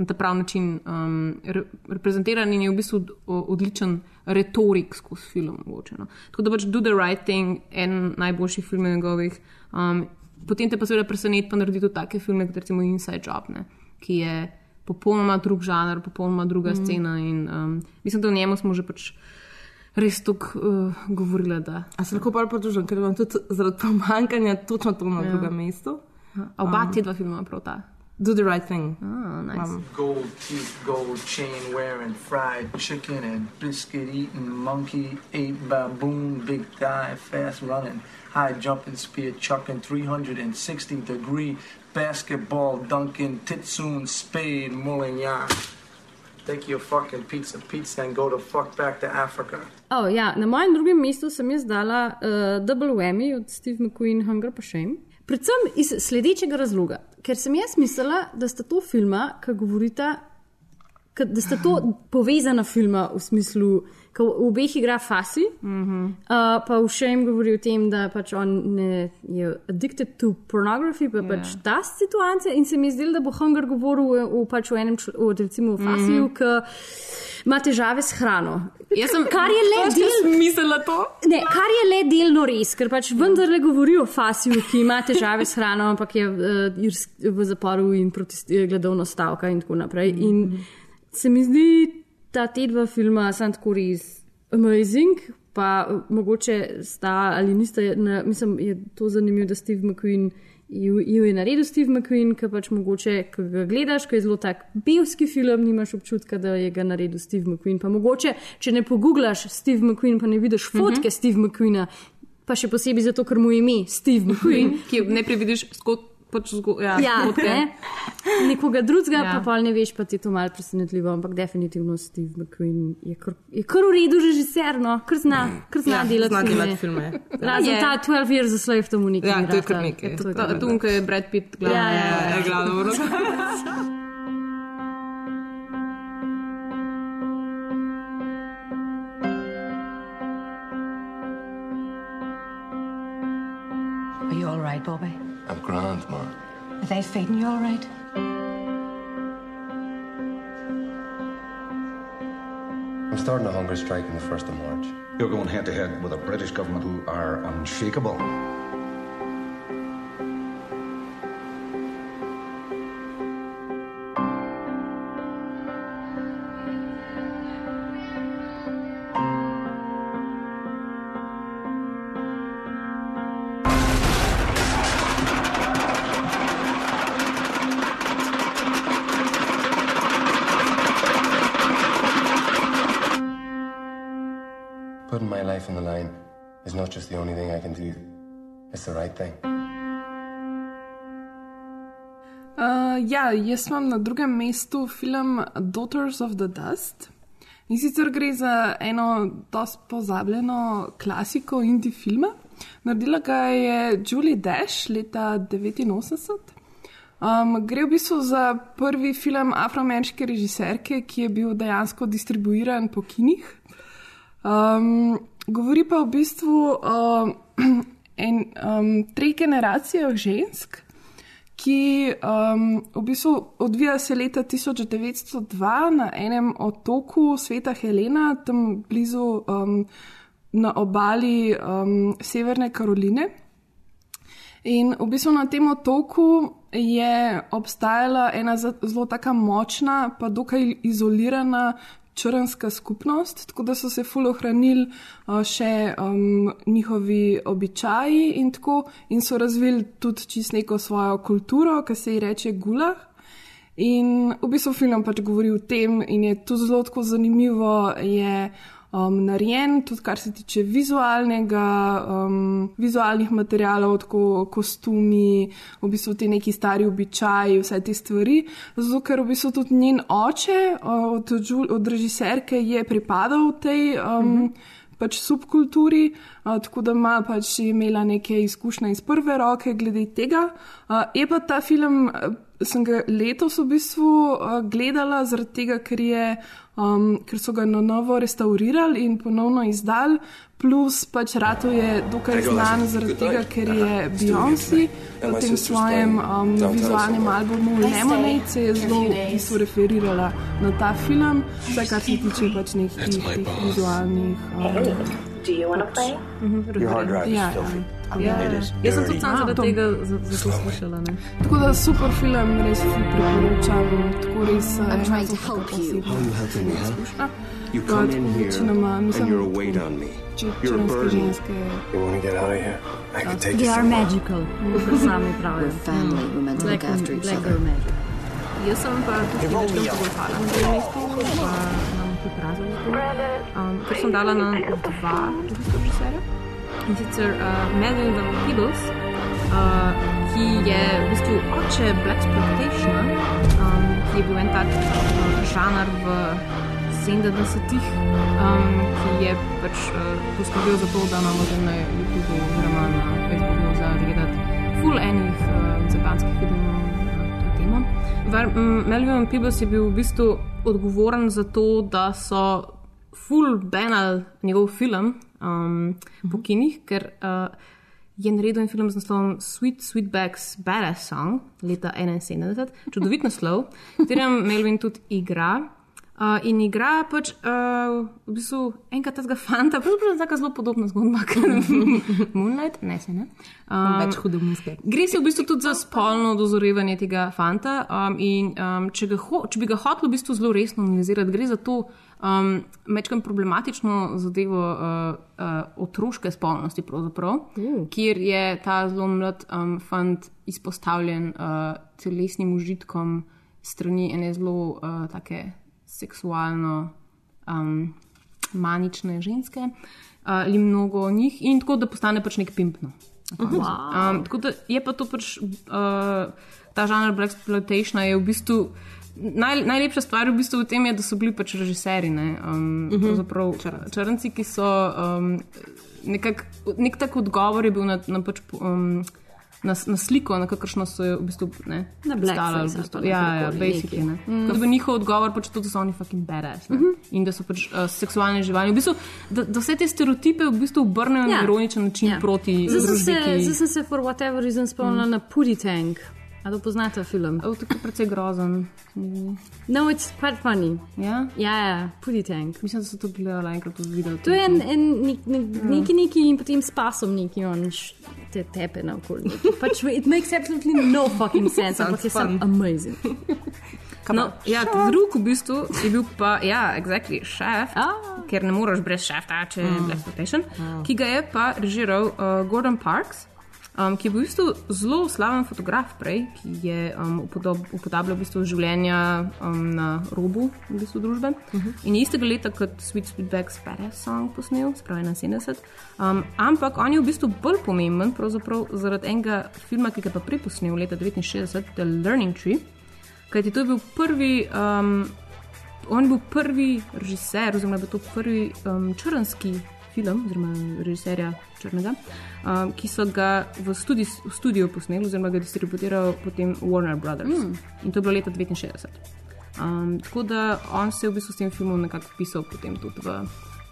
na ta prav način um, re, reprezentiran in je v bistvu odličen retorik skozi film. Mogoče, no. Tako da pač Do the Right Thing, en najboljših filmov njegovih. Um, potem te pa seveda preseneti, pa naredi tudi take filme, kot recimo Inside Job, ne, ki je popolnoma drug žanr, popolnoma druga mm. scena. In, um, mislim, da o njemu smo že pač res tako uh, govorili. Da, A se lahko pa pridružim, ker imam tudi zaradi pomankanja točno to na Ja. drugem mestu. A oba Um, te dva filma prav ta. Do the right thing. Oh, nice. Um, Gold teeth, gold chain wearing, fried chicken and biscuit eating, monkey ate baboon, big thigh, fast running, high jumping, spear chucking, 360 degree basketball dunking, titsoon, spade, mulling yarn. Take your fucking pizza pizza and go the fuck back to Africa. Oh, ja, na mojem drugem mestu sem jaz dala uh, Double Whammy od Steve McQueen, Hunger pa Shame. Predvsem iz sledečega razloga, ker sem jaz mislila, da sta to filma, ki govorita, da sta to povezana filma v smislu, da v obeh igra Fasi, mm -hmm. uh, pa v Shame govori o tem, da pač on ne, je addicted to pornography, pa yeah. pač ta situacija. In se mi je zdelo, da bo Hunger govoril v, v, pač v enem, v, recimo v Fasiju, mm -hmm. ki ima težave s hrano. Jaz sem, kar je le Točno del. mislila to. Ne, kar je le delno res, ker pač vendarle govori o Fasiju, ki ima težave s hrano, ampak je uh, v zaporu in protestira gledovno stavka in tako naprej. In se mi zdi, da te dva filma so tako res amazing. Pa uh, mogoče sta ali nista, na, mislim, je to zanimivo, da Steve McQueen ju ju je naredil Steve McQueen, ki pač mogoče, ko ga gledaš, ko je zelo tak belski film, nimaš občutka, da je ga naredil Steve McQueen. Pa mogoče, če ne poguglaš Steve McQueen, pa ne vidiš fotke mm -hmm. Steve McQueena, pa še posebej zato, ker mu je ime Steve McQueen. (laughs) ki najprej vidiš skot. Pač zgo, ja, Ja, ne? (laughs) Nekoga drugega, Ja. ja. pa pol ne veš, pa ti je to malo presenetljivo, ampak definitivno Steve McQueen je kar, je kar v redu režiser, no, kar zna, kar zna Ja, delati zna filme. delati filme. Razen Je. ta 12 Years a Slave, to mu nikoli Ja, ni to je kar nekaj. To je Brad Pitt glavni. Ja, ja, ja, je glavno (laughs) they feeding you all right? I'm starting a hunger strike on the 1st of March. You're going head to head with a British government who are unshakable. Jaz imam na drugem mestu film Daughters of the Dust. In sicer gre za eno dosti pozabljeno klasiko indie filma. Naredila ga je Julie Dash leta 1989. Um, gre v bistvu za prvi film afroameriške režiserke, ki je bil dejansko distribuiran po kinih. Um, govori pa v bistvu o (clears throat) en, um, treh generacijah žensk, ki um, v bistvu odvija se leta 1902 na enem otoku sveta Helena, tam blizu um, na obali um, Severne Karoline. In v bistvu na tem otoku je obstajala ena zelo tako močna, pa dokaj izolirana črnska skupnost, tako da so se ful ohranili uh, še um, njihovi običaji in tako, in so razvili tudi čist neko svojo kulturo, ki se ji reče gulah. In v bistvu film pač govori o tem, in je tudi zelo tako zanimivo, je um, narejen, tudi kar se tiče vizualnega, um, vizualnih materialov, tako kostumi, v bistvu ti neki stari običaji, vse te stvari. Zato, ker v bistvu tudi njen oče uh, od, od režiserke je pripadal tej. Um, mm -hmm pač subkulturi, uh, tako da ima pač imela neke izkušnje iz prve roke glede tega. Uh, je pa ta film sem ga letos v bistvu uh, gledala, zaradi tega, ker, je, um, ker so ga na novo restaurirali in ponovno izdali. Plus pač Rato je dokaj znan zaradi tega, ker je Beyoncé v tem svojem um, vizualnem albumu Lemonade se je zelo v bistvu referirala na ta film, vsaj kar se tiče pač nekih vizualnih. Um, Do you want to play? Your hard drive is Ja, filthy. ja. It is Jaz sem dirty. tudi sam zaradi to- tega za- zato slišala. Ne? Tako da super film, res ful priporočam. Tako res uh, I'm trying to ena help taka you. posebna How are you helping me, huh? izkušnja. You Pa come in tako here večinoma, mislim, and you're a weight on me. če You're a črnske burden. ženske. You want to get out of here? I can take They you are somewhere. magical, kot sami pravijo. We're family. We're meant to Black, look after each black other. girl magic. Jaz sem pa tudi večkrat pogolfala na razlog za to. Um, ker sem dala na dva režiserja. In sicer uh, Melvin Van Peebles, uh, ki je v bistvu oče Black Exploitation, um, ki je bil en tak uh, žanr v 70-ih, um, ki je pač uh, poskrbel za to, da imamo zdaj na YouTubu oziroma na Facebooku za gledati full enih uh, japanskih filmov m, Melvin Peebles je bil v bistvu odgovoren za to, da so full banal njegov film um, po kinih, ker uh, je naredil en film z naslovom Sweet Sweetback's Badass Song leta 71, čudovit naslov, v katerem (laughs) Melvin tudi igra. Uh, in igra pač uh, v bistvu enega tega fanta, pravzaprav tako zelo podobna zgodba kot (laughs) Moonlight, ne se ne. Um, Več hudomunske. Gre se v bistvu tudi za spolno dozorevanje tega fanta. Um, in um, če, ho, če bi ga hotel v bistvu zelo resno analizirati, gre za to um, mečkam problematično zadevo uh, uh, otroške spolnosti, mm. kjer je ta zelo mlad um, fant izpostavljen uh, telesnim užitkom strani ene zelo uh, take seksualno um, manične ženske uh, ali mnogo njih, in tako da postane pač nek pimpno. Wow. Um, tako da je pa to pač uh, ta žanr Black Exploitation je v bistvu. Naj, najlepša stvar v, bistvu v tem je, da so bili pač režiserji, ne, um, uh Mhm. -huh. črnci. črnci, ki so um, nekak, nek tak odgovor je bil na, na, pač, um, na, na sliko, na kakršno so jo v bistvu ne, Na blackface v bistvu. Ja, ja, basically. Ne. Mm. Kot bi njihov odgovor pač to, da so oni fucking badass ne, uh -huh. in da so pač uh, seksualne živali. V bistvu, da, da vse te stereotipe v bistvu obrnejo ja. na ironičen način ja. proti Zdaj sem se, for whatever reason spomnila mm. na Putty Tank. A to poznate film? Oh, tako precej grozen. No, it's quite funny. Ja, ja, ja Putty Tank. Mislim, da so to gledali enkrat v videu. To je en, en nek, nek, neki, neki in potem s pasom neki on te tepe na okolje. Pač, (laughs) it makes absolutely no fucking sense, ampak je sam amazing. (laughs) No, ja, drug v bistvu je bil pa, ja, exactly, šef, ah. ker ne moreš brez šefa, če je Mm. Black Exploitation, ki ga je pa režiral uh, Gordon Parks. Um, ki je bil v bistvu zelo slaven fotograf prej, ki je um, upodob, upodabljal v bistvu življenja um, na robu v bistvu družbe. Uh -huh. In je istega leta kot Sweet Sweetback's Badass Song posnel, spravi na 70. Um, ampak on je v bistvu bolj pomemben zaradi enega filma, ki ga je pa prej posnel leta 69, The Learning Tree. Kajti to je bil prvi, um, on je bil prvi režiser, oziroma je bil to prvi um, črnski film, oziroma režiserja črnega, um, ki so ga v, studi, v studiu posneli, oziroma ga distribuirajo potem Warner Brothers. Mm. In to je bilo leta 69. Um, tako da on se je v bistvu s tem filmom nekako pisal potem tudi v,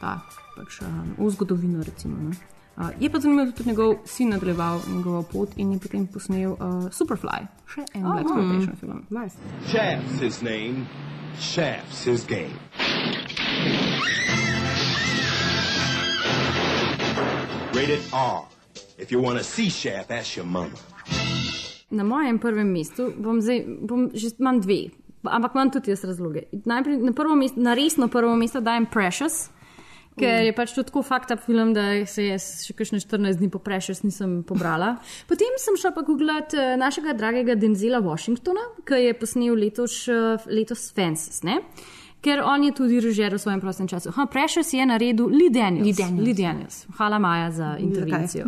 ta, pač, um, v zgodovino. Recimo, ne. Uh, je pa zanimivo, da je tudi njegov sin nadaljeval njegovo pot in je potem posnel uh, Superfly, še en Oh. Black Exploitation film. Nice. Shaft's his name. Shaft's his game. Rated R. If you want to see Shaft, ask your mama. Na mojem prvem mestu bom zdaj, bom že imam dve, ampak imam tudi jaz razloge. Najprej na prvo mesto, na resno prvo mesto dajem Precious. Ker je pač to tako fakt up film, da se jaz še kakšne 14 dni po Precious nisem pobrala. (laughs) Potem sem šla pa googlat eh, našega dragega Denzela Washingtona, ki je posnel letos, eh, letos Fences. Ne? Ker on je tudi režiral v svojem prostem času. Ha, Precious je naredil Lee Daniels. Lee Daniels. Lee Daniels. Hvala Maja za intervencijo.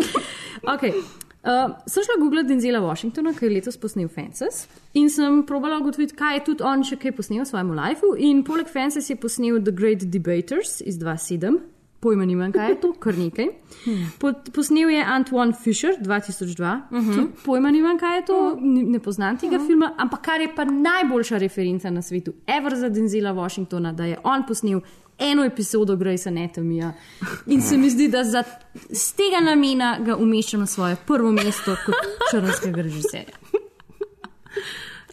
(laughs) okay. Uh, sem šla googlat Denzela Washingtona, ki je letos posnel Fences in sem probala ugotoviti, kaj je tudi on še kaj posnel v svojem lifeu. In poleg Fences je posnel The Great Debaters iz 2007, pojma nimam, kaj je to, kar nekaj. Po, posnel je Antoine Fisher 2002, uh Mhm. -huh. pojma nimam, kaj je to, ni- ne poznam tega uh -huh. filma, ampak kar je pa najboljša referenca na svetu, ever za Denzela Washingtona, da je on posnel eno epizodo Grace Anatomija. In se mi zdi, da za, z tega namena ga umeščam na svoje prvo mesto kot črnskega režiserja.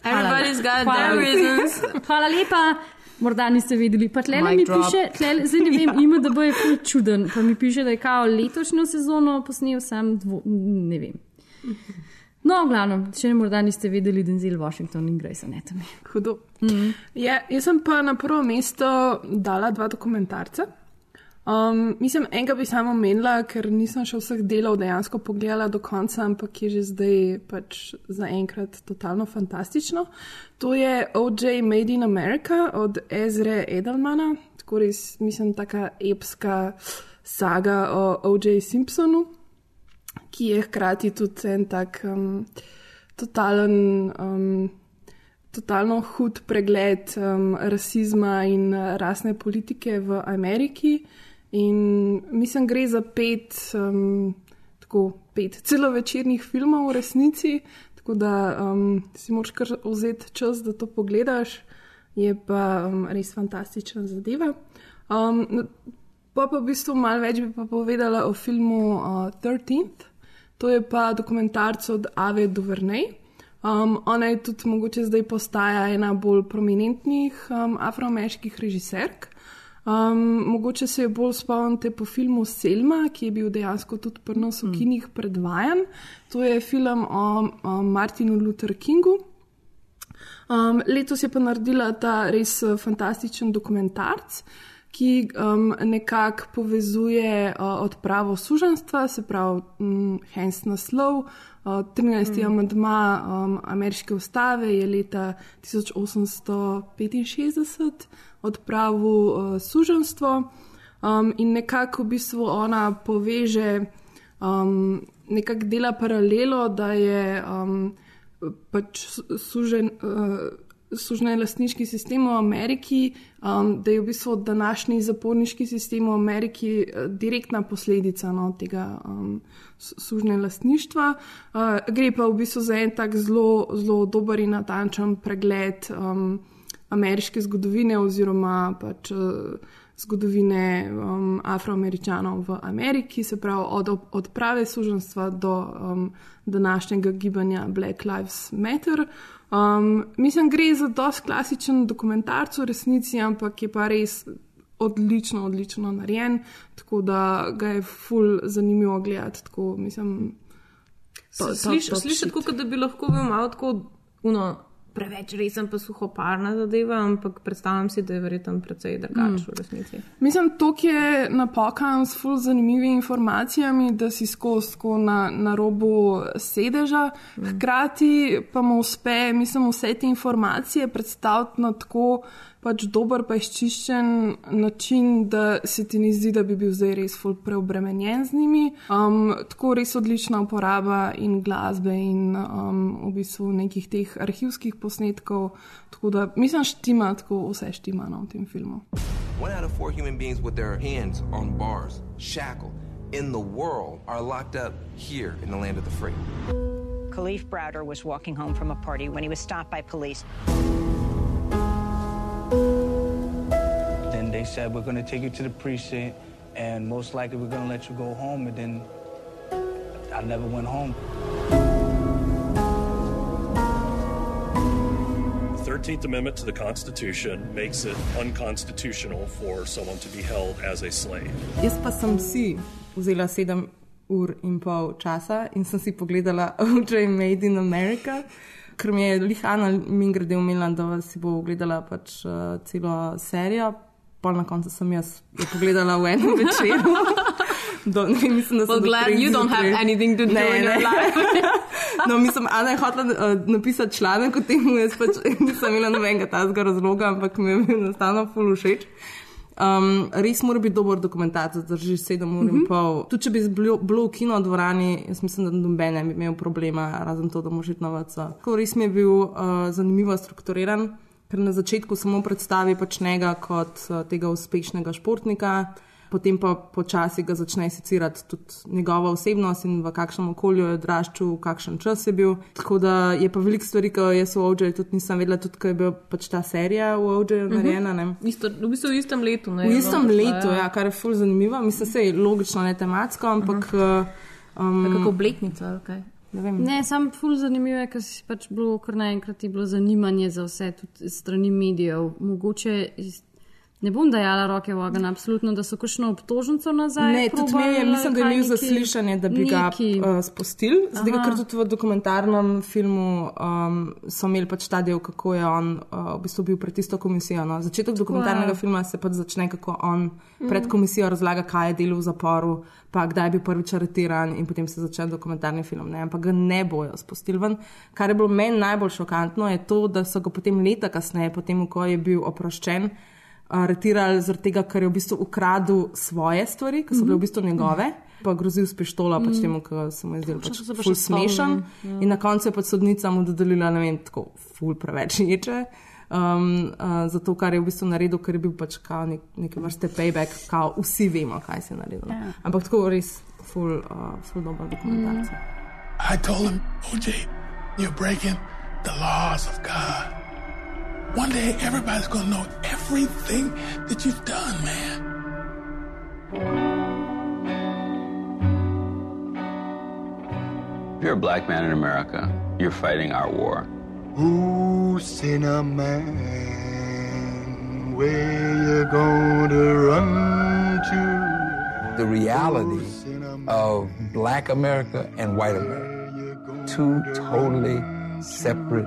Hvala. Everybody's got Hvala their reasons. Hvala lepa. Morda niste vedeli, pa tle Mic mi drop. piše, tlele, zdaj ne vem, ima da bo je ful čuden, pa mi piše, da je kao letošnjo sezono posnel sam, dvo, ne vem. No, v glavnem, ne morda niste vedeli, Denzel Washington in Grace Anatomy. Hudo. Mhm. Ja, jaz sem pa na prvo mesto dala dva dokumentarca. Um, mislim, enega bi samo omenila, ker nisem še vseh delov dejansko pogledala do konca, ampak je že zdaj pač zaenkrat totalno fantastično. To je OJ Made in America od Ezre Edelmana, tako res, mislim, taka epska saga o OJ Simpsonu, ki je hkrati tudi en tak um, totalen. Um, totalno hud pregled um, rasizma in uh, rasne politike v Ameriki. In mislim, gre za pet, um, tako pet celovečernih filmov v resnici, tako da um, si moraš kar vzeti čas, da to pogledaš. Je pa um, res fantastična zadeva. Um, pa pa v bistvu malo več bi pa povedala o filmu uh, 13. To je pa dokumentarc od Ave Duvernay. Um, ona je tudi mogoče zdaj postaja ena bolj prominentnih um, afroameriških režiserk. Um, mogoče se jo bolj spomnite po filmu Selma, ki je bil dejansko tudi pri nas v kinih predvajan. To je film o, o Martinu Luther Kingu. Um, letos je pa naredila ta res eh, fantastičen dokumentarc, ki um, nekako povezuje uh, odpravo suženstva, se pravi, um, Hens naslov. Uh, 13. Mm. amadma um, ameriške ustave je leta 1865 odpravil uh, suženstvo um, in nekako v bistvu ona poveže, um, nekako dela paralelo, da je um, pač su- sužen. Uh, Sužne lastniški sistem v Ameriki, um, da je v bistvu današnji zaporniški sistem v Ameriki eh, direktna posledica no, tega um, su- sužne lastništva. Uh, gre pa v bistvu za en tak zelo, zelo dober in natančen pregled um, ameriške zgodovine oziroma pač uh, zgodovine um, afroameričanov v Ameriki, se pravi od odprave suženstva do um, današnjega gibanja Black Lives Matter. Um, mislim, gre za dosti klasičen dokumentarc v resnici, ampak je pa res odlično, odlično narejen, tako da ga je ful zanimivo gledati. Tako, mislim, to- to- Sliš, to sliši shit. tako, kot da bi lahko bil malo tako uno, preveč resen, pa suhoparna zadeva, ampak predstavljam si, da je verjetno precej drugače Mm. v resnici. Mislim, to je napokan s ful zanimivimi informacijami, da si skozi na, na robu sedeža. Hkrati pa mu uspe, mislim, vse te informacije predstaviti na tako pač dober, pa izčiščen način, da se ti ne zdi, da bi bil zdaj res ful preobremenjen z njimi. Um, tako res odlična uporaba in glasbe in um, v bistvu nekih teh arhivskih posnetkov. Tako da mislim, štima, tako vse štima no, v tem filmu. One out of four human beings with their hands on bars, shackled, in the world are locked up here in the land of the free. Khalif Browder was walking home from a party when he was stopped by police. Then they said, We're going to take you to the precinct, and most likely we're going to let you go home. And then I never went home. The 13th Amendment to the Constitution makes it unconstitutional for someone to be held as a slave. Jaz pa sem si vzela sedem ur in pol časa in sem si pogledala (laughs) OJ Made in America, ker mi je Lihana min grede umela, da si bo ogledala pač uh, celo serijo. Pa na koncu sem jaz jo pogledala v enem večeru. (laughs) Do, ne, mislim, da Well, glad you don't have anything to do in your life. (laughs) no, mislim, Ana je hotela uh, napisati članek o tem, jaz pač (laughs) nisem imela nobenega tazga razloga, ampak mi je bil enostavno ful všeč. Um, res mora biti dober dokumentarc, da drži 7 ur in Mhm. pol. Tudi če bi bilo, bilo v kino dvorani, jaz mislim, da noben ne bi imel problema, razen to, da moraš iti na VC. Tako res mi je bil uh, zanimivo strukturiran, ker na začetku samo predstavi pač njega kot uh, tega uspešnega športnika. Potem pa počasi ga začne secirati tudi njegova osebnost in v kakšnem okolju je odraščal, v kakšen čas je bil. Tako da je pa veliko stvari, ki jaz v OJ tudi nisem vedela, tudi ko je bila pač ta serija v OJ Mhm. narejena. ne. Isto, v bistvu v istem letu. Ne, V istem no, letu, ja, kar je ful zanimivo. Mislim, se je logično, ne tematsko, ampak. Uh, um, Tako obletnica, ali kaj. Ne. Ne, sam ful zanimivo je, ker si pač bilo kar naenkrat je bilo zanimanje za vse, tudi strani medijev. Mogoče iz- ne bom dajala roke v ogen, absolutno, da so kakšno obtožnico nazaj. Ne, tudi probali imel je, mislim, da je imel zaslišanje, da bi ga neki- uh, spustili. Zdaj, ker tudi v dokumentarnem filmu um, so imeli pač ta del, kako je on uh, v bistvu bil pred tisto komisijo. No. Začetek dokumentarnega je. filma se pač začne, kako on Mhm. pred komisijo razlaga, kaj je delal v zaporu, pa kdaj je bil prvič aretiran in potem se začne dokumentarni film. Ne. Ampak ga ne bojo spustili ven. Kar je bilo meni najbolj šokantno, je to, da so ga potem leta kasneje, potem, ko je bil oproščen, aretirali zaradi tega, ker je v bistvu ukradel svoje stvari, ki so bile v bistvu njegove. Pa grozil s pištolo, pač Mhm. temu, ki se mu je zdel pač Včasih se pa ful še spomnim, smešen. ja. In na koncu je pač sodnica mu dodelila, ne vem, tako ful preveč ječe. Um, uh, zato, kar je v bistvu naredil, ker je bil pač kao nek, neke vrste payback, kao vsi vemo, kaj se je naredil. Ja. Ampak tako res ful, uh, ful dober dokumentarc. I told him, OJ, you're breaking the laws of God. One day, everybody's gonna know everything that you've done, man. If you're a black man in America, you're fighting our war. Who's in a man? Where you gonna run to? The reality of black America and white America. Two totally separate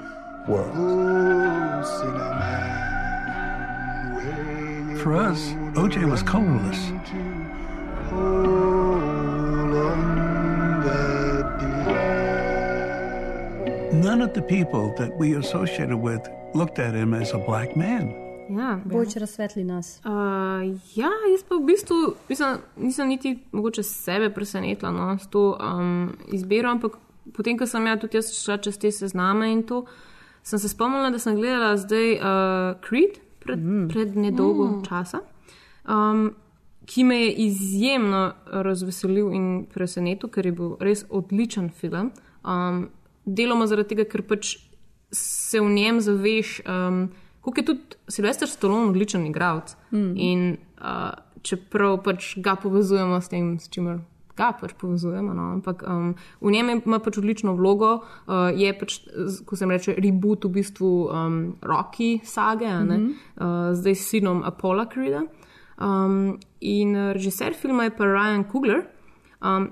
man? For us, OJ was colorless. None of the people that we associated with looked at him as a black man. Ja, Boč razsvetli nas. Uh, ja, jaz pa v bistvu mislim, nisem niti mogoče sebe presenetila no, s to um, izbiro, ampak potem, ko sem ja tudi jaz šla čez te sezname in to, sem se spomnila, da sem gledala zdaj uh, Creed pred, mm. pred nedolgo Mm. časa, um, ki me je izjemno razveselil in presenetil, ker je bil res odličen film. Um, deloma zaradi tega, ker pač se v njem zaveš. Um, Kako je tudi Silvestr Stallone odličen igralec. Mm. In uh, čeprav pač ga povezujemo s tem, s čimer ga pač povezujemo, no, ampak um, v njem ima pač odlično vlogo, uh, je pač, ko se reče, reboot v bistvu um, Rocky sage, ne, Mhm. uh, zdaj s sinom Apollo Creeda. Um, in režiser filma je pa Ryan Coogler. Um,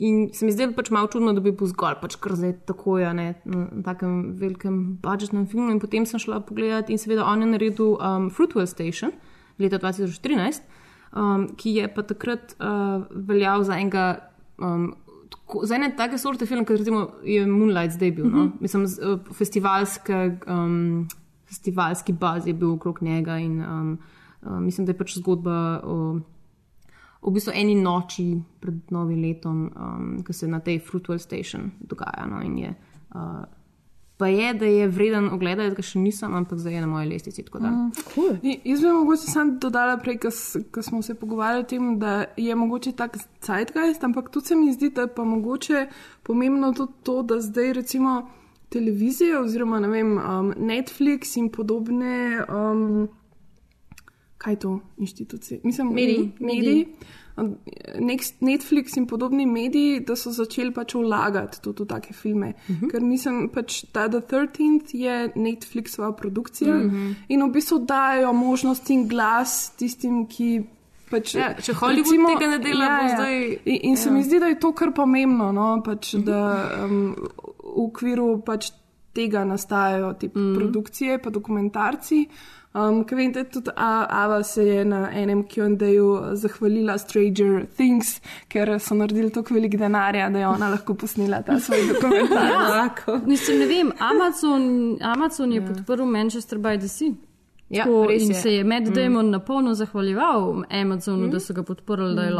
In se mi zdelo pač malo čudno, da bi bil zgolj pač kar zdaj tako, ja, ne, na takem velikem budžetnem filmu. In potem sem šla pogledat in seveda on je naredil um, Fruitwell Station leta 2013, um, ki je pa takrat uh, veljal za enega. Um, tako- Za ene take sorte film, kot recimo je Moonlight zdaj bil. No? Mhm. Mislim, z, uh, festivalske, um, festivalski baz je bil okrog njega in um, uh, mislim, da je pač zgodba o v bistvu eni noči pred novim letom, um, ki se na tej Fruitwell Station dogaja. No, in je, uh, pa je, da je vreden ogleda, da ga še nisem, ampak zdaj je na moji lestvici. Mm, cool. Jaz bi mogoče sam dodala prej, ko smo se pogovarjali o tem, da je mogoče tak zeitgeist, ampak tudi se mi zdi, da je pa mogoče pomembno tudi to, da zdaj recimo televizije oziroma ne vem, um, Netflix in podobne. Um, Kaj je to inštitucije? Mislim, Mediji. mediji. Next- Netflix in podobni mediji, da so začeli pač vlagati tudi v take filme. Uh -huh. Ker mislim, pač ta The 13th je Netflixova produkcija uh Mhm. -huh. in v bistvu dajo možnost in glas tistim, ki. Pač, Ja, če Hollywood tega ne dela, bo zdaj- In, in se ja. mi zdi, da je to kar pomembno, no? pač, da um, v okviru pač tega nastajajo te mm. produkcije, pa dokumentarci. Um, Ker vem, da tudi A- Ava se je na enem QA-ju zahvalila Stranger Things, ker so naredili toliko velik denarja, da je ona lahko posnela ta svoj (laughs) dokumentar. Mislim, ne vem, Amazon, Amazon je podprl Manchester by the Sea. Ja, Tako, in je. se je Matt Mm. Damon na polno zahvaljeval Amazonu, Mm. da so ga podprli, da je Mm.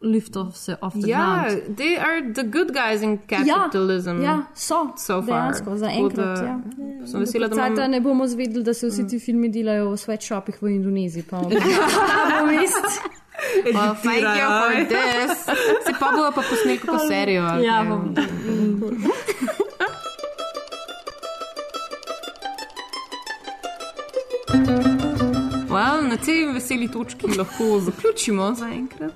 Lahko liftov se off the Ja, ground. they are the good guys in capitalism. Ja, so. so far. Dejansko, za Tako enkrat. da Ja. Sem vesela, da imam. ne bomo zvedeli, da se vsi ti filmi delajo v sweatshopih v Indoneziji. Pa bomo (laughs) vest. Well, thank you for this. Se pa bo pa posnel kot serijo. Ja, bom. Well, na tej veseli točki lahko zaključimo za enkrat.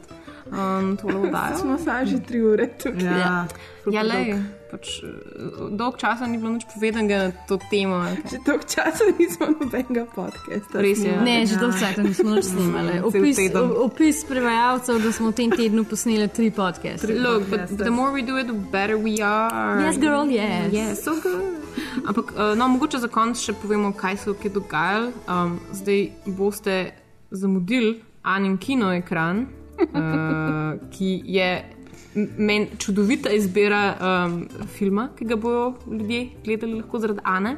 Um, tole oddajo. (laughs) Smo saj že tri ure tukaj. Ja, ja lej, pač, eh, dolg časa ni bilo nič povedanega na to temo. Že dolgo časa nismo nobenega podcasta. Res je. snimali. Ne, že dolgo časa nismo nič (laughs) snimali. Opis, opis prevajalcev, da smo v tem tednu posneli tri podcaste. Look, but, but the more we do it, the better we are. Yes, girl, yes. Yes, so good. Ampak, uh, no, mogoče za konec še povemo, kaj se je dogajalo. Um, zdaj boste zamudili Anin kino ekran, uh, ki je m- meni čudovita izbira um, filma, ki ga bodo ljudje gledali lahko zaradi Ane.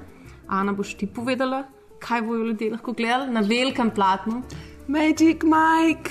Ana, boš ti povedala, kaj bodo ljudje lahko gledali na velikem platnu? Magic Mike.